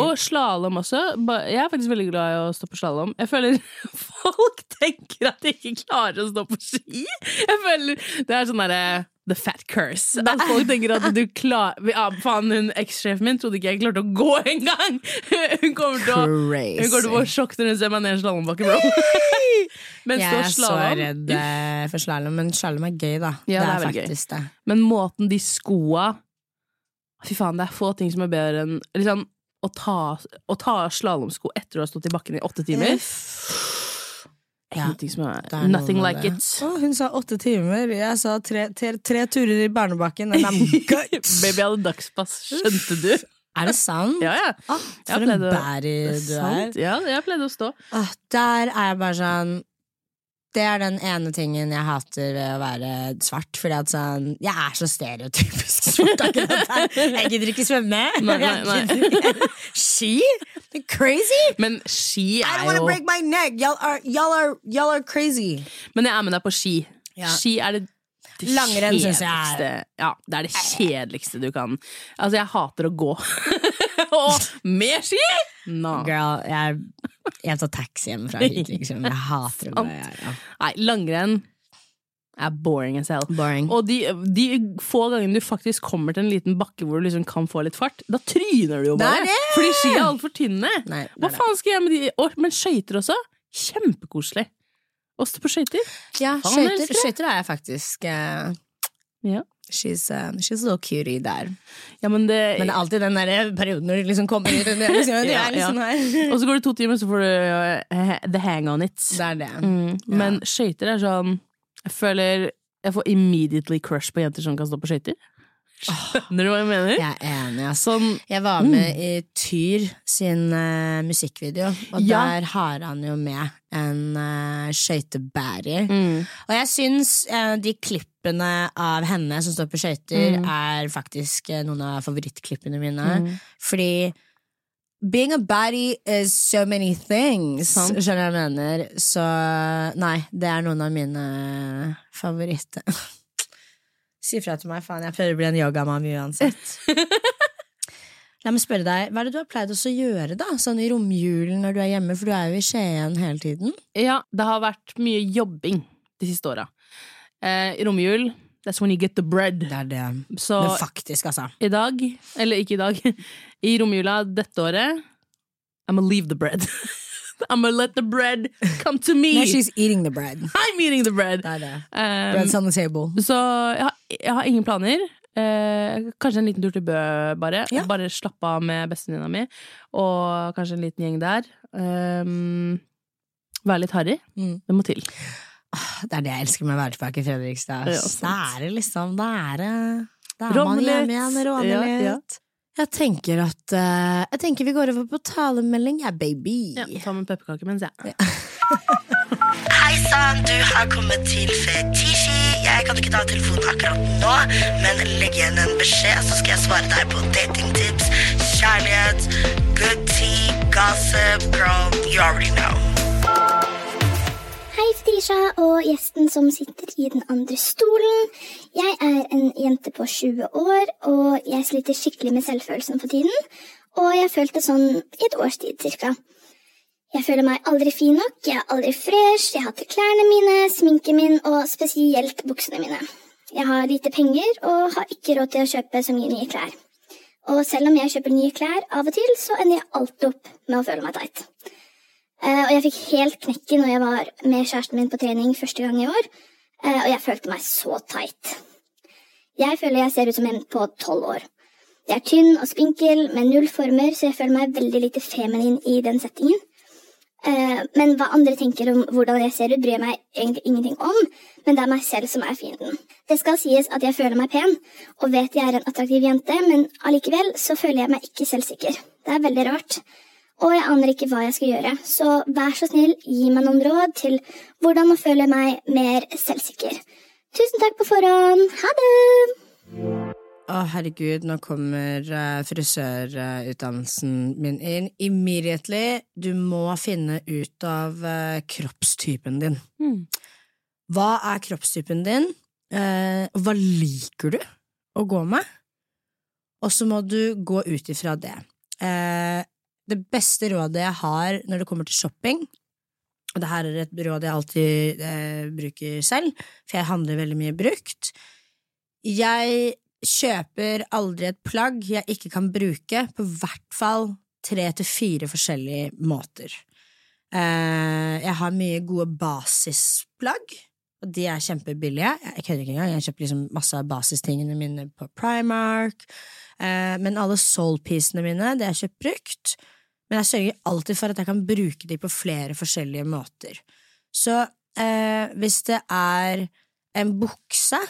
[SPEAKER 3] Og slalåm også. Jeg er faktisk veldig glad i å stå på slalåm. Jeg føler folk tenker at de ikke klarer å stå på ski. Jeg føler Det er sånn derre The fat curse. At folk tenker at du klarer ja, Faen, hun ekssjefen min trodde ikke jeg klarte å gå engang! Hun kommer til å
[SPEAKER 2] Crazy.
[SPEAKER 3] Hun kommer til å få sjokk når hun ser meg ned i en slalåmbakke, bro. Men
[SPEAKER 2] jeg er så redd eh, for slalåm, men slalåm er gøy, da.
[SPEAKER 3] Ja, det er
[SPEAKER 2] det er faktisk det.
[SPEAKER 3] Men måten de skoa Fy faen, det er få ting som er bedre enn liksom, å ta, å ta slalåmsko etter å ha stått i bakken i åtte timer.
[SPEAKER 2] Ja,
[SPEAKER 3] Ingenting som er, Nothing like
[SPEAKER 2] det.
[SPEAKER 3] it.
[SPEAKER 2] Oh, hun sa åtte timer. Jeg sa tre, tre, tre turer i barnebakken.
[SPEAKER 3] Baby hadde dagspass, skjønte du?
[SPEAKER 2] Er det sant?
[SPEAKER 3] Ja, ja.
[SPEAKER 2] Ah, for en bæri du er.
[SPEAKER 3] Sant? Ja, jeg pleide å stå.
[SPEAKER 2] Ah, der er jeg bare sånn Det er den ene tingen jeg hater ved å være svart. Fordi at sånn Jeg er så stereotypisk svart. akkurat der. Jeg gidder ikke svømme.
[SPEAKER 3] Nei, nei, nei.
[SPEAKER 2] Ski? Crazy!
[SPEAKER 3] Men ski
[SPEAKER 2] I
[SPEAKER 3] er
[SPEAKER 2] don't wanna
[SPEAKER 3] jo
[SPEAKER 2] break my neck. Y'all are, y'all are, y'all are crazy.
[SPEAKER 3] Men jeg er med deg på ski.
[SPEAKER 2] Ja.
[SPEAKER 3] Ski er det, det
[SPEAKER 2] Langrenn synes jeg er-
[SPEAKER 3] Ja, det er det kjedeligste du kan. Altså, jeg hater å gå. Og med ski! No.
[SPEAKER 2] Girl, jeg, jeg tar taxi hjemmefra hit, liksom. Jeg hater å gå.
[SPEAKER 3] Sant.
[SPEAKER 2] jeg- Ja.
[SPEAKER 3] Nei, langrenn er boring as hell.
[SPEAKER 2] Boring.
[SPEAKER 3] Og de, de få gangene du faktisk kommer til en liten bakke hvor du liksom kan få litt fart, da tryner du jo
[SPEAKER 2] Det er
[SPEAKER 3] bare.
[SPEAKER 2] det!
[SPEAKER 3] Fordi ski er altfor tynne.
[SPEAKER 2] Nei, det
[SPEAKER 3] Hva faen skal jeg med de Og, Men skøyter også? Kjempekoselig. Å stå på skøyter.
[SPEAKER 2] Ja, skøyter er jeg faktisk eh,
[SPEAKER 3] Ja.
[SPEAKER 2] She's, uh, she's a little cutie der.
[SPEAKER 3] ja, men det,
[SPEAKER 2] Men det er alltid den der perioden når de liksom kommer ut og liksom,
[SPEAKER 3] Ja,
[SPEAKER 2] liksom her.
[SPEAKER 3] Og så går det to timer, så får du uh, the hang on it.
[SPEAKER 2] Det er det.
[SPEAKER 3] Mm. Men skøyter er sånn Jeg føler jeg får immediately crush på jenter som kan stå på skøyter. Skjønner du hva jeg mener?
[SPEAKER 2] Jeg er enig, ass.
[SPEAKER 3] Sånn
[SPEAKER 2] Jeg var med i Tyr sin eh, musikkvideo, og
[SPEAKER 3] Ja.
[SPEAKER 2] der har han jo med en uh, skøytebærer.
[SPEAKER 3] mm.
[SPEAKER 2] Og jeg syns eh, de klippene av henne som står på skøyter, er faktisk eh, noen av favorittklippene mine. Fordi being a baddie is so many things,
[SPEAKER 3] Sant.
[SPEAKER 2] skjønner hva jeg mener. Så nei, det er noen av mine favoritter. Si fra til meg, faen. Jeg prøver å bli en yogamami uansett. La meg spørre deg, Hva er det du har pleid å gjøre da, sånn i romjulen når du er hjemme? For du er jo i Skien hele tiden.
[SPEAKER 3] Ja, det har vært mye jobbing de siste åra. Eh, I romjul, that's when you get the bread.
[SPEAKER 2] Det er det.
[SPEAKER 3] Så
[SPEAKER 2] Men faktisk, altså.
[SPEAKER 3] i dag, eller ikke i dag, i romjula dette året I'm gonna leave the bread. I'm gonna let the bread come to me.
[SPEAKER 2] No, she's eating the bread.
[SPEAKER 3] I'm eating the bread. Um,
[SPEAKER 2] Bread's on the table.
[SPEAKER 3] så jeg har, jeg har ingen planer. Eh, kanskje en liten tur til Bø, bare.
[SPEAKER 2] Ja.
[SPEAKER 3] Bare slappe av med bestevenninna mi. Og kanskje en liten gjeng der. Um, være litt harry.
[SPEAKER 2] Mm.
[SPEAKER 3] Det må til.
[SPEAKER 2] Det er det jeg elsker med å være tilbake i Fredrikstad.
[SPEAKER 3] Ja,
[SPEAKER 2] det er liksom det er det er man hjemme igjen, råne
[SPEAKER 3] Ja,
[SPEAKER 2] litt.
[SPEAKER 3] ja.
[SPEAKER 2] Jeg tenker at uh, Jeg tenker vi går over på talemelding, ja, baby.
[SPEAKER 3] Ja, ta med pepperkake mens jeg
[SPEAKER 1] Hei sann, du har kommet til Fetisji. Jeg kan ikke ta telefonen akkurat nå, men legg igjen en beskjed, så skal jeg svare deg på datingtips, kjærlighet, good tea, gossip, girl, you already know.
[SPEAKER 5] Hei, og gjesten som sitter i den andre stolen. Jeg er en jente på 20 år, og jeg sliter skikkelig med selvfølelsen for tiden. Og jeg har følt det sånn i et års tid cirka. Jeg føler meg aldri fin nok, jeg er aldri fresh, jeg hater klærne mine, sminken min og spesielt buksene mine. Jeg har lite penger og har ikke råd til å kjøpe så mye nye klær. Og selv om jeg kjøper nye klær av og til, så ender jeg alltid opp med å føle meg teit. Eh, og jeg fikk helt knekken når jeg var med kjæresten min på trening første gang i år, eh, og jeg følte meg så teit. Jeg føler jeg ser ut som en på tolv år. Jeg er tynn og spinkel med null former, så jeg føler meg veldig lite feminin i den settingen. Eh, men hva andre tenker om hvordan jeg ser ut, bryr jeg meg egentlig ingenting om, men det er meg selv som er fienden. Det skal sies at jeg føler meg pen, og vet jeg er en attraktiv jente, men allikevel så føler jeg meg ikke selvsikker. Det er veldig rart. Og jeg aner ikke hva jeg skal gjøre, så vær så snill, gi meg noen råd til hvordan å føle meg mer selvsikker. Tusen takk på forhånd. Ha det!
[SPEAKER 2] Å, herregud, nå kommer uh, frisørutdannelsen min inn. Immediately. Du må finne ut av uh, kroppstypen din.
[SPEAKER 3] Mm.
[SPEAKER 2] Hva er kroppstypen din? Uh, og hva liker du å gå med? Og så må du gå ut ifra det. Eh, det beste rådet jeg har når det kommer til shopping, og det her er et råd jeg alltid eh, bruker selv, for jeg handler veldig mye brukt Jeg kjøper aldri et plagg jeg ikke kan bruke på hvert fall tre til fire forskjellige måter. Eh, jeg har mye gode basisplagg, og de er kjempebillige. Jeg kødder ikke engang, jeg kjøper liksom masse av basistingene mine på Primark. Eh, men alle soul-piecene mine, det er kjøpt brukt. Men jeg sørger alltid for at jeg kan bruke de på flere forskjellige måter. Så eh, hvis det er en bukse,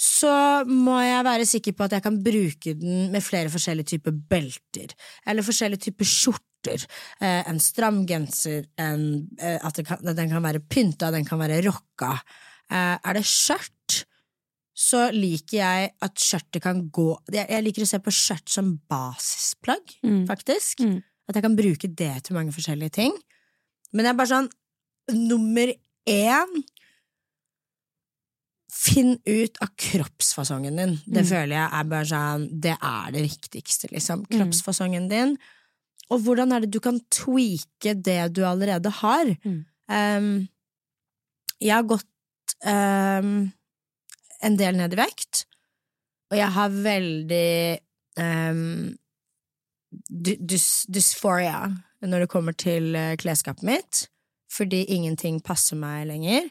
[SPEAKER 2] så må jeg være sikker på at jeg kan bruke den med flere forskjellige typer belter, eller forskjellige typer skjorter. Eh, en stram genser, en, eh, at, kan, den kan være pynta, den kan være rocka. Eh, er det skjørt, så liker jeg at skjørtet kan gå Jeg, liker å se på skjørt som basisplagg,
[SPEAKER 3] Mm.
[SPEAKER 2] faktisk.
[SPEAKER 3] Mm.
[SPEAKER 2] At jeg kan bruke det til mange forskjellige ting. Men det er bare sånn Nummer én Finn ut av kroppsfasongen din. Det
[SPEAKER 3] Mm.
[SPEAKER 2] føler jeg er bare sånn Det er det viktigste, liksom.
[SPEAKER 3] Mm.
[SPEAKER 2] Kroppsfasongen din. Og hvordan er det du kan tweake det du allerede har? Um, jeg har gått ehm, en del ned i vekt, og jeg har veldig um, dys dysphoria når det kommer til eh, klesskapet mitt, fordi ingenting passer meg lenger.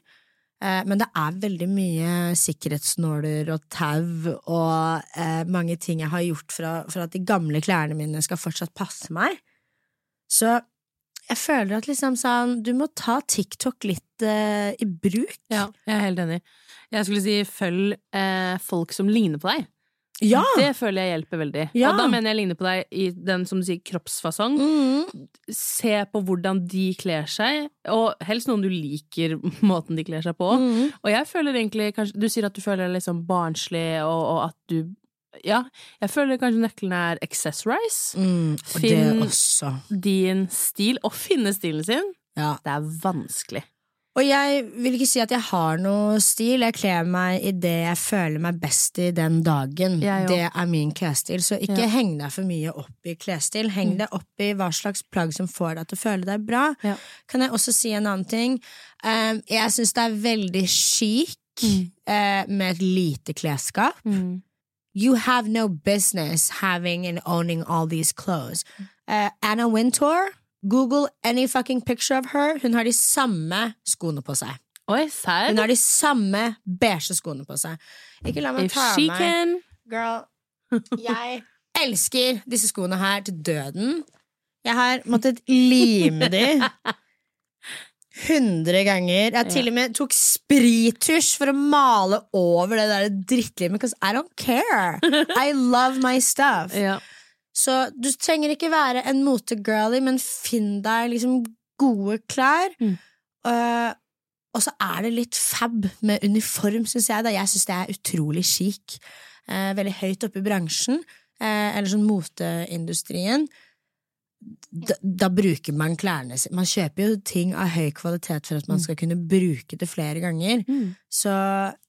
[SPEAKER 2] Eh, men det er veldig mye sikkerhetsnåler og tau og eh, mange ting jeg har gjort for, for at de gamle klærne mine skal fortsatt passe meg. Så jeg føler at liksom sånn, du må ta TikTok litt eh, i bruk.
[SPEAKER 3] Ja, jeg er helt enig. Jeg skulle si følg eh, folk som ligner på deg.
[SPEAKER 2] Ja!
[SPEAKER 3] Det føler jeg hjelper veldig.
[SPEAKER 2] Ja.
[SPEAKER 3] Og da mener jeg ligner på deg i den som du sier kroppsfasong.
[SPEAKER 2] Mm.
[SPEAKER 3] Se på hvordan de kler seg, og helst noen du liker måten de kler seg på.
[SPEAKER 2] Mm.
[SPEAKER 3] Og jeg føler egentlig kanskje Du sier at du føler deg liksom barnslig, og, og at du Ja, jeg føler kanskje nøkkelen er accessorize.
[SPEAKER 2] Mm.
[SPEAKER 3] Finn- Din stil. og finne stilen sin,
[SPEAKER 2] Ja.
[SPEAKER 3] det er vanskelig.
[SPEAKER 2] Og jeg vil ikke si at jeg har noe stil, jeg kler meg i det jeg føler meg best i den dagen. Det er min klesstil, så ikke
[SPEAKER 3] Ja. Mm.
[SPEAKER 2] heng deg for mye opp i klesstil. Heng deg opp i hva slags plagg som får deg til å føle deg bra.
[SPEAKER 3] Ja.
[SPEAKER 2] Kan jeg også si en annen ting? Um, jeg syns det er veldig chic
[SPEAKER 3] Mm.
[SPEAKER 2] uh, med et lite klesskap. You have no business having and owning all these clothes. Uh, Anna Wintour, Google any fucking picture of her. Hun har de samme skoene på seg.
[SPEAKER 3] Oi, serr?
[SPEAKER 2] Hun har de samme beige skoene på seg. Ikke la meg
[SPEAKER 3] If
[SPEAKER 2] ta
[SPEAKER 3] she
[SPEAKER 2] meg
[SPEAKER 3] can
[SPEAKER 2] Girl, jeg elsker disse skoene her til døden. Jeg har måttet lime de hundre ganger. Jeg til og med tok sprittusj for å male over det der drittlivet. because I don't care. I love my stuff.
[SPEAKER 3] ja.
[SPEAKER 2] Så du trenger ikke være en motegirlie, men finn deg liksom gode klær.
[SPEAKER 3] Mm.
[SPEAKER 2] Uh, og så er det litt fab med uniform, syns jeg. Da. Jeg syns det er utrolig chic. Uh, veldig høyt oppe i bransjen, uh, eller sånn moteindustrien. Da, da bruker man klærne sine Man kjøper jo ting av høy kvalitet for at man skal kunne bruke det flere ganger.
[SPEAKER 3] Mm.
[SPEAKER 2] Så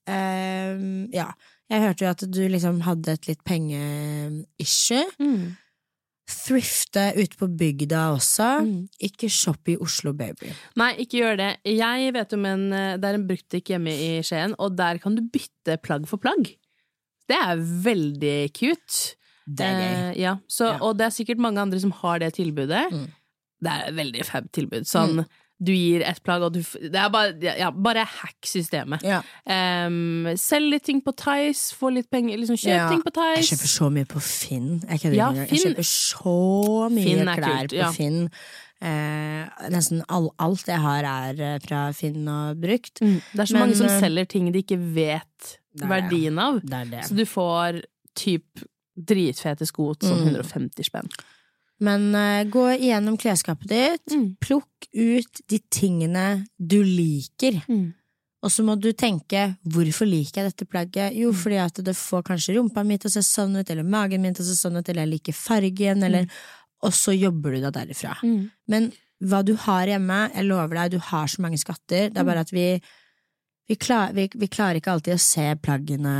[SPEAKER 2] eh, ja. Jeg hørte jo at du liksom hadde et litt pengeissue.
[SPEAKER 3] Mm.
[SPEAKER 2] Thrifte ute på bygda også.
[SPEAKER 3] Mm.
[SPEAKER 2] Ikke shoppe i Oslo, baby.
[SPEAKER 3] Nei, ikke gjør det. Jeg vet om en eh, Det er en bruktbutikk hjemme i Skien, og der kan du bytte plagg for plagg. Det er veldig cute.
[SPEAKER 2] Det er gøy.
[SPEAKER 3] Eh, ja. Så,
[SPEAKER 2] Ja.
[SPEAKER 3] Og det er sikkert mange andre som har det tilbudet.
[SPEAKER 2] Mm.
[SPEAKER 3] Det er et veldig fab tilbud. Sånn, du gir et plagg, og du Det er bare, ja, bare hack systemet.
[SPEAKER 2] Ja.
[SPEAKER 3] Um, selg litt ting på Tice, få litt penger, liksom kjøp ting på Tice.
[SPEAKER 2] Jeg kjøper så mye på Finn. Jeg.
[SPEAKER 3] Finn-
[SPEAKER 2] Jeg kjøper så mye klær
[SPEAKER 3] kult,
[SPEAKER 2] på. Finn. Eh, nesten all, alt jeg har, er eh, fra Finn og brukt.
[SPEAKER 3] Mm. Det er så
[SPEAKER 2] Men,
[SPEAKER 3] mange som
[SPEAKER 2] eh,
[SPEAKER 3] selger ting de ikke vet
[SPEAKER 2] er
[SPEAKER 3] verdien av.
[SPEAKER 2] Det det.
[SPEAKER 3] Så du får typ dritfete sko til sånn
[SPEAKER 2] Mm.
[SPEAKER 3] 150 spenn.
[SPEAKER 2] Men uh, gå igjennom klesskapet ditt.
[SPEAKER 3] Mm.
[SPEAKER 2] Plukk ut de tingene du liker.
[SPEAKER 3] Mm.
[SPEAKER 2] Og så må du tenke hvorfor liker jeg dette plagget? Jo, fordi at det får kanskje rumpa mi til å se sånn ut, eller magen min til å se sånn ut, eller jeg liker fargen, eller Og så jobber du deg derifra.
[SPEAKER 3] Mm.
[SPEAKER 2] Men hva du har hjemme, jeg lover deg, du har så mange skatter. Det er bare at vi vi, klar, vi, vi klarer ikke alltid å se plaggene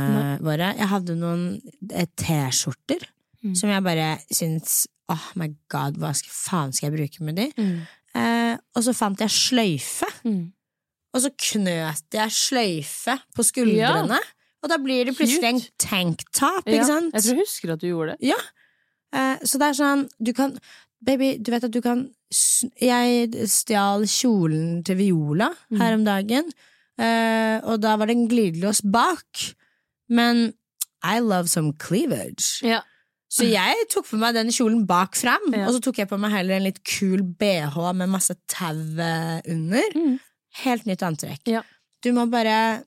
[SPEAKER 2] våre. Jeg hadde noen eh, T-skjorter
[SPEAKER 3] Mm.
[SPEAKER 2] som jeg bare syntes Oh my god, hva skal, faen skal jeg bruke med de?
[SPEAKER 3] Mm.
[SPEAKER 2] Eh, og så fant jeg sløyfe.
[SPEAKER 3] Mm.
[SPEAKER 2] Og så knøt jeg sløyfe på skuldrene. Og da blir det plutselig en tanktop,
[SPEAKER 3] Ja? Jeg tror jeg husker at du gjorde det.
[SPEAKER 2] Ja. Eh, så det er sånn, du kan Baby, du vet at du kan Jeg stjal kjolen til Viola her om dagen, og da var det en glidelås bak. Men I love some cleavage.
[SPEAKER 3] Ja.
[SPEAKER 2] Så jeg tok på meg den kjolen bak fram,
[SPEAKER 3] Ja.
[SPEAKER 2] og så tok jeg på meg heller en litt kul bh med masse tau eh, under.
[SPEAKER 3] Mm.
[SPEAKER 2] Helt nytt antrekk.
[SPEAKER 3] Ja.
[SPEAKER 2] Du må bare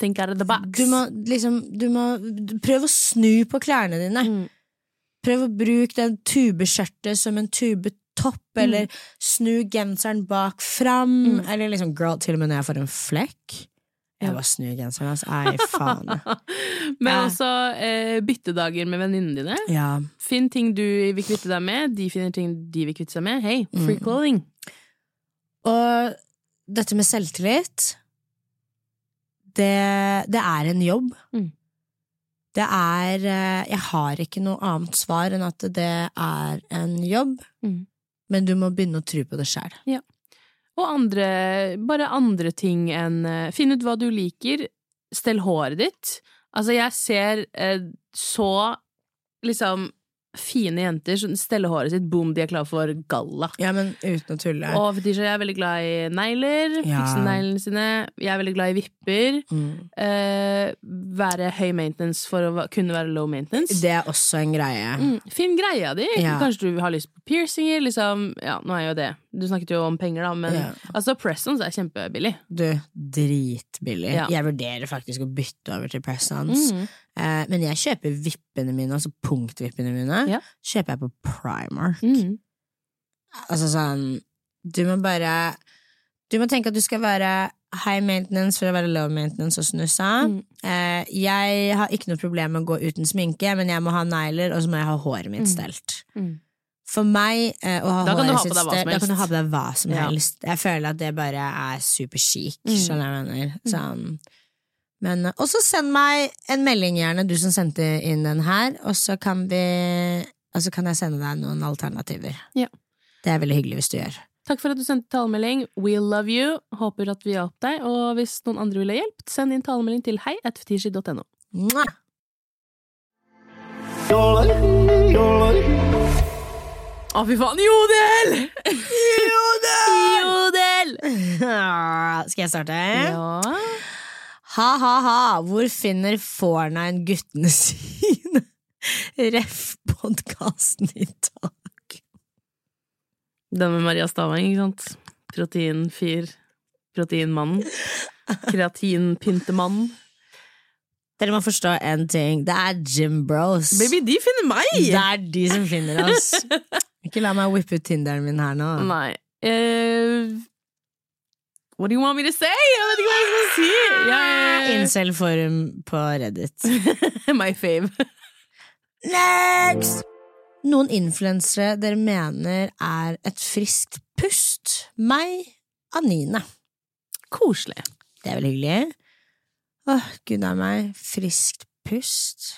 [SPEAKER 3] Think out of the box.
[SPEAKER 2] Du må liksom Du må prøve å snu på klærne dine.
[SPEAKER 3] Mm.
[SPEAKER 2] Prøv å bruke den tubeskjørtet som en tubetopp,
[SPEAKER 3] Mm.
[SPEAKER 2] eller snu genseren bak fram, eller liksom girl, til og med når jeg får en flekk. Jeg bare snur genseren, altså. Ei, faen.
[SPEAKER 3] Men
[SPEAKER 2] Ja.
[SPEAKER 3] også eh, byttedager med venninnene dine.
[SPEAKER 2] Ja.
[SPEAKER 3] Finn ting du vil kvitte deg med, de finner ting de vil kvitte seg med. Hei, free
[SPEAKER 2] Mm.
[SPEAKER 3] clothing.
[SPEAKER 2] Og dette med selvtillit, det, det er en jobb.
[SPEAKER 3] Mm.
[SPEAKER 2] Det er eh, Jeg har ikke noe annet svar enn at det er en jobb,
[SPEAKER 3] Mm.
[SPEAKER 2] Men du må begynne å tro på det sjæl.
[SPEAKER 3] Og andre, bare andre ting enn eh, Finn ut hva du liker. Stell håret ditt. Altså, jeg ser eh, så liksom fine jenter som steller håret sitt, boom, de er klare for galla.
[SPEAKER 2] Ja, men uten å tulle.
[SPEAKER 3] Og Fetisha, jeg er veldig glad i negler.
[SPEAKER 2] Ja.
[SPEAKER 3] Fikse neglene sine. Jeg er veldig glad i vipper.
[SPEAKER 2] Mm.
[SPEAKER 3] Eh, være høy maintenance for å kunne være low maintenance.
[SPEAKER 2] Det er også en greie.
[SPEAKER 3] Mm, fin greia di.
[SPEAKER 2] Ja.
[SPEAKER 3] Kanskje du har lyst på piercinger. Liksom. Ja, nå er jo det Du snakket jo om penger, da, men
[SPEAKER 2] Ja.
[SPEAKER 3] altså, press-ons er kjempebillig.
[SPEAKER 2] Du, dritbillig. Jeg vurderer faktisk å bytte over til press-ons.
[SPEAKER 3] Mm.
[SPEAKER 2] Eh, men jeg kjøper vippene mine, altså punktvippene mine,
[SPEAKER 3] Ja.
[SPEAKER 2] kjøper jeg på Primark.
[SPEAKER 3] Mm.
[SPEAKER 2] Altså sånn Du må bare Du må tenke at du skal være high maintenance for å være low maintenance hos Nussa.
[SPEAKER 3] Mm.
[SPEAKER 2] Eh, jeg har ikke noe problem med å gå uten sminke, men jeg må ha negler, og så må jeg ha håret mitt
[SPEAKER 3] Mm.
[SPEAKER 2] stelt.
[SPEAKER 3] Mm.
[SPEAKER 2] For meg eh, å ha
[SPEAKER 3] Da
[SPEAKER 2] håret sitt
[SPEAKER 3] som
[SPEAKER 2] Da kan du
[SPEAKER 3] helst.
[SPEAKER 2] ha på deg hva som
[SPEAKER 3] Ja.
[SPEAKER 2] Jeg føler at det bare er superchic.
[SPEAKER 3] Mm.
[SPEAKER 2] Skjønner jeg mener? Sånn. Men, eh, og så send meg en melding, gjerne, du som sendte inn den her, og så kan vi Og så kan jeg sende deg noen alternativer.
[SPEAKER 3] Ja.
[SPEAKER 2] Det er veldig hyggelig hvis du gjør.
[SPEAKER 3] Takk for at du sendte talemelding. We love you. Håper at vi hjalp deg. Og hvis noen andre vil ha hjelp, send inn talemelding til hei hei.fetishy.no.
[SPEAKER 2] Mwah!
[SPEAKER 3] Å, fy faen! Jodel! Jodel!
[SPEAKER 2] Skal jeg starte?
[SPEAKER 3] Ja.
[SPEAKER 2] Ha-ha-ha, hvor finner Fornine guttene sine? Ref podkasten i dag.
[SPEAKER 3] Den med Maria Stavang, ikke sant? Proteinfyr. Proteinmannen. Kreatinpyntemannen.
[SPEAKER 2] Dere må forstå en ting. Det er Jim Bros.
[SPEAKER 3] Baby, de finner meg!
[SPEAKER 2] Det er de som finner oss. Ikke la meg whippe ut Tinderen min her nå.
[SPEAKER 3] Nei. Eh, what do you want me to say? Jeg vet ikke hva jeg skal si! Yeah.
[SPEAKER 2] Incel-forum på Reddit.
[SPEAKER 3] My fave.
[SPEAKER 2] Next! Noen influensere dere mener er et friskt pust. Meg, Anine.
[SPEAKER 3] Koselig.
[SPEAKER 2] Det er veldig hyggelig. Åh, gud a meg. Friskt pust.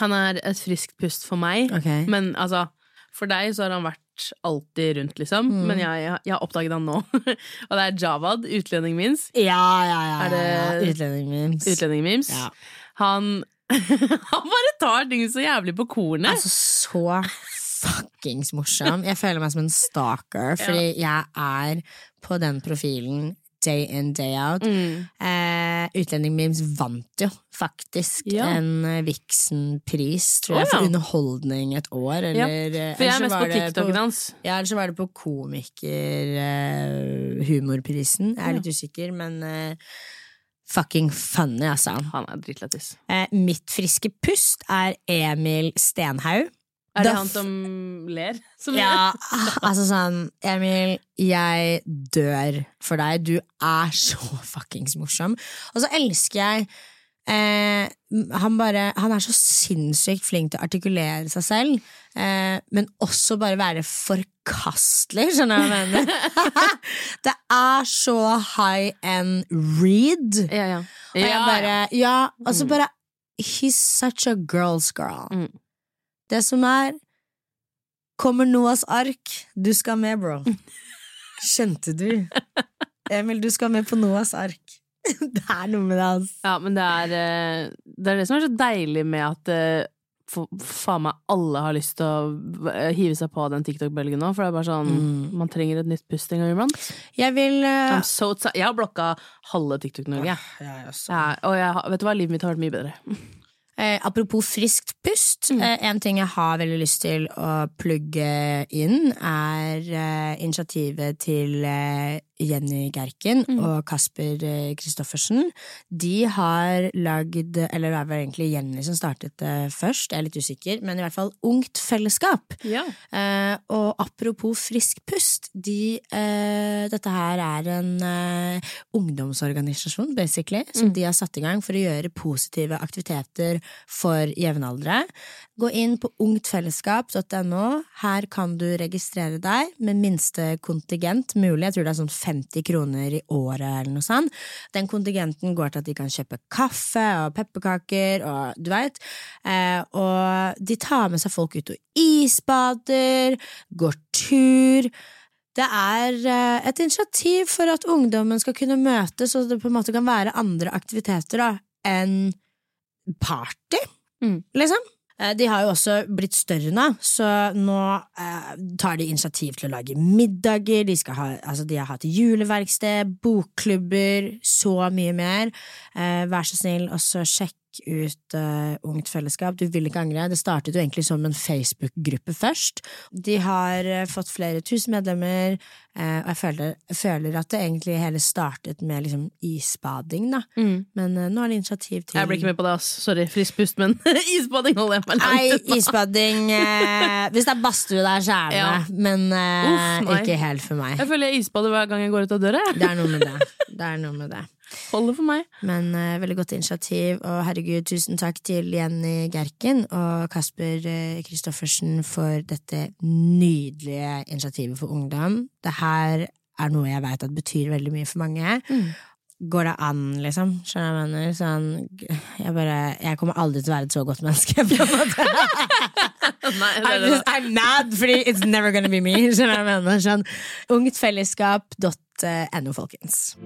[SPEAKER 3] Han er et friskt pust for meg.
[SPEAKER 2] okay.
[SPEAKER 3] Men altså, for deg så har han vært alltid rundt, liksom.
[SPEAKER 2] Mm.
[SPEAKER 3] Men jeg, jeg har oppdaget han nå. og det er Javad, utlendingen min.
[SPEAKER 2] Ja, ja, ja.
[SPEAKER 3] Er det-
[SPEAKER 2] ja.
[SPEAKER 3] Utlendingen
[SPEAKER 2] Ja.
[SPEAKER 3] Han Han bare tar ting så jævlig på kornet.
[SPEAKER 2] Altså, så fuckings morsom. Jeg føler meg som en stalker, fordi jeg er på den profilen day in, day out.
[SPEAKER 3] Mm.
[SPEAKER 2] Eh, Utlendingmemes vant jo faktisk
[SPEAKER 3] Ja.
[SPEAKER 2] en eh, Vixen-pris, tror jeg, for
[SPEAKER 3] ja.
[SPEAKER 2] underholdning et år. Eller,
[SPEAKER 3] Ja,
[SPEAKER 2] eh,
[SPEAKER 3] For jeg er mest på TikTok-en hans.
[SPEAKER 2] Ja, eller så var det på komikerhumorprisen. jeg er litt usikker, men uh, fucking funny, altså.
[SPEAKER 3] Han er dritlættis.
[SPEAKER 2] Eh, mitt friske pust er Emil Stenhaug.
[SPEAKER 3] Er det han som ler? Som
[SPEAKER 2] Ja, altså sånn Emil, jeg dør for deg. Du er så fuckings morsom. Og så elsker jeg eh, han, bare, han er så sinnssykt flink til å artikulere seg selv, eh, men også bare være forkastelig, skjønner du hva jeg mener? det er så high end read.
[SPEAKER 3] Ja, ja.
[SPEAKER 2] Og jeg bare, ja, altså bare He's such a girl's girl.
[SPEAKER 3] Mm.
[SPEAKER 2] Det som er Kommer Noahs ark, du skal med, bro. Skjønte du? Emil, du skal med på Noahs ark. Det er noe med det, altså.
[SPEAKER 3] Ja, men det er, eh, det er det som er så deilig med at eh, for, faen meg alle har lyst til å eh, hive seg på den TikTok-bølgen nå. For det er bare sånn
[SPEAKER 2] Mm.
[SPEAKER 3] Man trenger et nytt pust en gang iblant.
[SPEAKER 2] Jeg vil
[SPEAKER 3] uh... So jeg har blokka halve TikTok-Norge. Ja,
[SPEAKER 2] jeg også.
[SPEAKER 3] Ja, og jeg, vet du hva, livet mitt har vært mye bedre.
[SPEAKER 2] Eh, apropos friskt pust,
[SPEAKER 3] Mm.
[SPEAKER 2] eh, en ting jeg har veldig lyst til å plugge inn, er eh, initiativet til eh, Jenny Gerken
[SPEAKER 3] Mm.
[SPEAKER 2] og Kasper eh, Kristoffersen. De har lagd, eller det var egentlig Jenny som startet det først, jeg er litt usikker, men i hvert fall Ungt Fellesskap.
[SPEAKER 3] Ja.
[SPEAKER 2] Eh, og apropos frisk pust, de, eh, dette her er en eh, ungdomsorganisasjon, basically, som de har satt i gang for å gjøre positive aktiviteter for jevnaldrende. Gå inn på ungtfellesskap.no. Her kan du registrere deg med minste kontingent mulig. Jeg tror det er sånn 50 kroner i året eller noe sånt. Den kontingenten går til at de kan kjøpe kaffe og pepperkaker og du veit. Eh, og de tar med seg folk ut og isbader, går tur. Det er eh, et initiativ for at ungdommen skal kunne møtes, og det på en måte kan være andre aktiviteter da, enn party,
[SPEAKER 3] Mm.
[SPEAKER 2] liksom. Eh, De har jo også blitt større nå, så nå eh, tar de initiativ til å lage middager, de, ha, altså de har hatt juleverksted, bokklubber, så mye mer. Eh, vær så snill, også sjekk ut uh, Ungt Fellesskap. Du vil ikke angre. Det startet jo egentlig som en Facebook-gruppe først. De har uh, fått flere tusen medlemmer, uh, og jeg føler, føler at det egentlig hele startet med liksom isbading, da. Men eh, nå er det initiativ til
[SPEAKER 3] Jeg blir ikke med på det, ass. Sorry, frisk pust, men isbading holder jeg meg langt unna.
[SPEAKER 2] isbading Hvis det er badstue der, så er det
[SPEAKER 3] Ja.
[SPEAKER 2] Men
[SPEAKER 3] Uff,
[SPEAKER 2] ikke helt for meg.
[SPEAKER 3] Jeg føler jeg isbader hver gang jeg går ut av døra.
[SPEAKER 2] Det er noe med det. Det er noe med det.
[SPEAKER 3] Holder for meg.
[SPEAKER 2] Men uh, veldig godt initiativ, og herregud, tusen takk til Jenny Gerken og Kasper Kristoffersen Kristoffersen for dette nydelige initiativet for ungdom. Det her er noe jeg vet at betyr veldig mye for mange. Går det an, liksom? Skjønner jeg mener? Sånn, jeg bare Jeg kommer aldri til å være et så godt menneske, på en måte.
[SPEAKER 3] Nei, det
[SPEAKER 2] I'm,
[SPEAKER 3] mad,
[SPEAKER 2] just, I'm not, fordi it's never gonna be me. Skjønner jeg mener? Sånn, ungtfellesskap.no, folkens.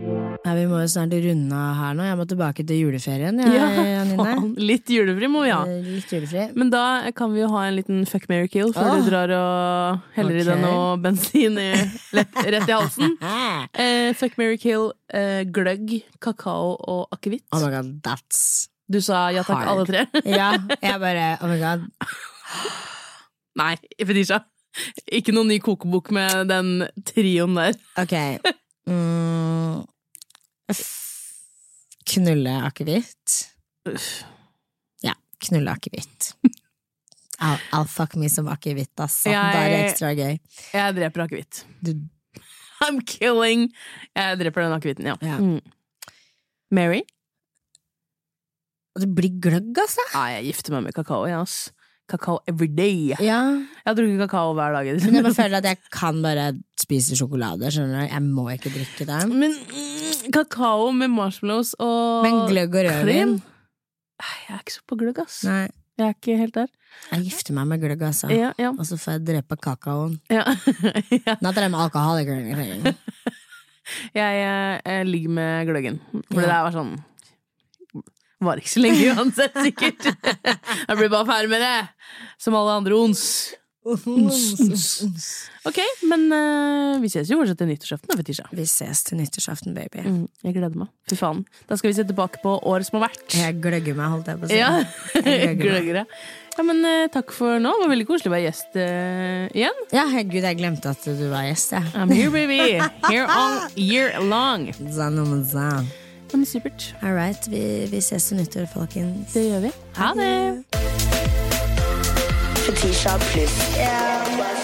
[SPEAKER 2] Ja, vi må jo snart runde av her nå. Jeg må tilbake til juleferien. Jeg,
[SPEAKER 3] Ja, faen. Litt julefri må vi ha.
[SPEAKER 2] Eh, Litt julefri.
[SPEAKER 3] Men da kan vi jo ha en liten fuck, marry, kill før
[SPEAKER 2] oh.
[SPEAKER 3] du drar og heller i deg noe bensin i, lett, rett i halsen.
[SPEAKER 2] Ah.
[SPEAKER 3] Eh, fuck, marry, kill, eh, gløgg, kakao og akevitt.
[SPEAKER 2] Oh my god, that's
[SPEAKER 3] Du sa ja takk,
[SPEAKER 2] Hard.
[SPEAKER 3] alle tre?
[SPEAKER 2] Ja, jeg bare Oh my god.
[SPEAKER 3] Nei, Fetisha. Ikke noen ny kokebok med den trioen der.
[SPEAKER 2] Ok. Mm. Knulle akevitt. Ja, knulle akevitt. I'll, I'll fuck me som akevitt, altså.
[SPEAKER 3] Jeg-
[SPEAKER 2] Da er det ekstra gøy.
[SPEAKER 3] Jeg dreper akevitt. I'm killing Jeg dreper den akevitten, ja.
[SPEAKER 2] Ja.
[SPEAKER 3] Mm. Mary?
[SPEAKER 2] det blir gløgg, altså.
[SPEAKER 3] Nei, jeg gifter meg med kakao, jeg, ass. Kakao every day. Jeg har drukket kakao hver dag.
[SPEAKER 2] men jeg bare føler at jeg kan bare spise sjokolade, skjønner du. Jeg må ikke drikke det.
[SPEAKER 3] Men mm, kakao med marshmallows og
[SPEAKER 2] Men gløgg og rødvin?
[SPEAKER 3] Jeg er ikke så på gløgg, ass.
[SPEAKER 2] Nei,
[SPEAKER 3] Jeg er ikke helt der.
[SPEAKER 2] jeg gifter meg med gløgg, altså.
[SPEAKER 3] Ja, ja.
[SPEAKER 2] Og så får jeg drepe kakaoen.
[SPEAKER 3] ja. ja.
[SPEAKER 2] Not that I'm alcoholic or anything.
[SPEAKER 3] Jeg, jeg, jeg ligger med gløggen. For det
[SPEAKER 2] Ja.
[SPEAKER 3] der var sånn Varer ikke så lenge uansett, sikkert. Jeg blir bare ferdig med det. Som alle andre ons. Ok, men uh, vi ses jo fortsatt til nyttårsaften, da, Fetisha.
[SPEAKER 2] Vi ses til nyttårsaften, baby.
[SPEAKER 3] Mm, jeg gleder meg. Fy faen. Da skal vi se tilbake på året som har vært.
[SPEAKER 2] Jeg gløgger meg, holdt jeg på å si.
[SPEAKER 3] Ja,
[SPEAKER 2] Jeg
[SPEAKER 3] gløgger meg. Ja, men uh, takk for nå. Det var veldig koselig å være gjest uh, igjen.
[SPEAKER 2] Ja, herregud, jeg glemte at du var gjest, jeg.
[SPEAKER 3] I'm here, baby. Here all year long. Men supert.
[SPEAKER 2] All right, vi, vi ses til nyttår, folkens.
[SPEAKER 3] Det gjør vi. Ha det.
[SPEAKER 1] Fetisha pluss.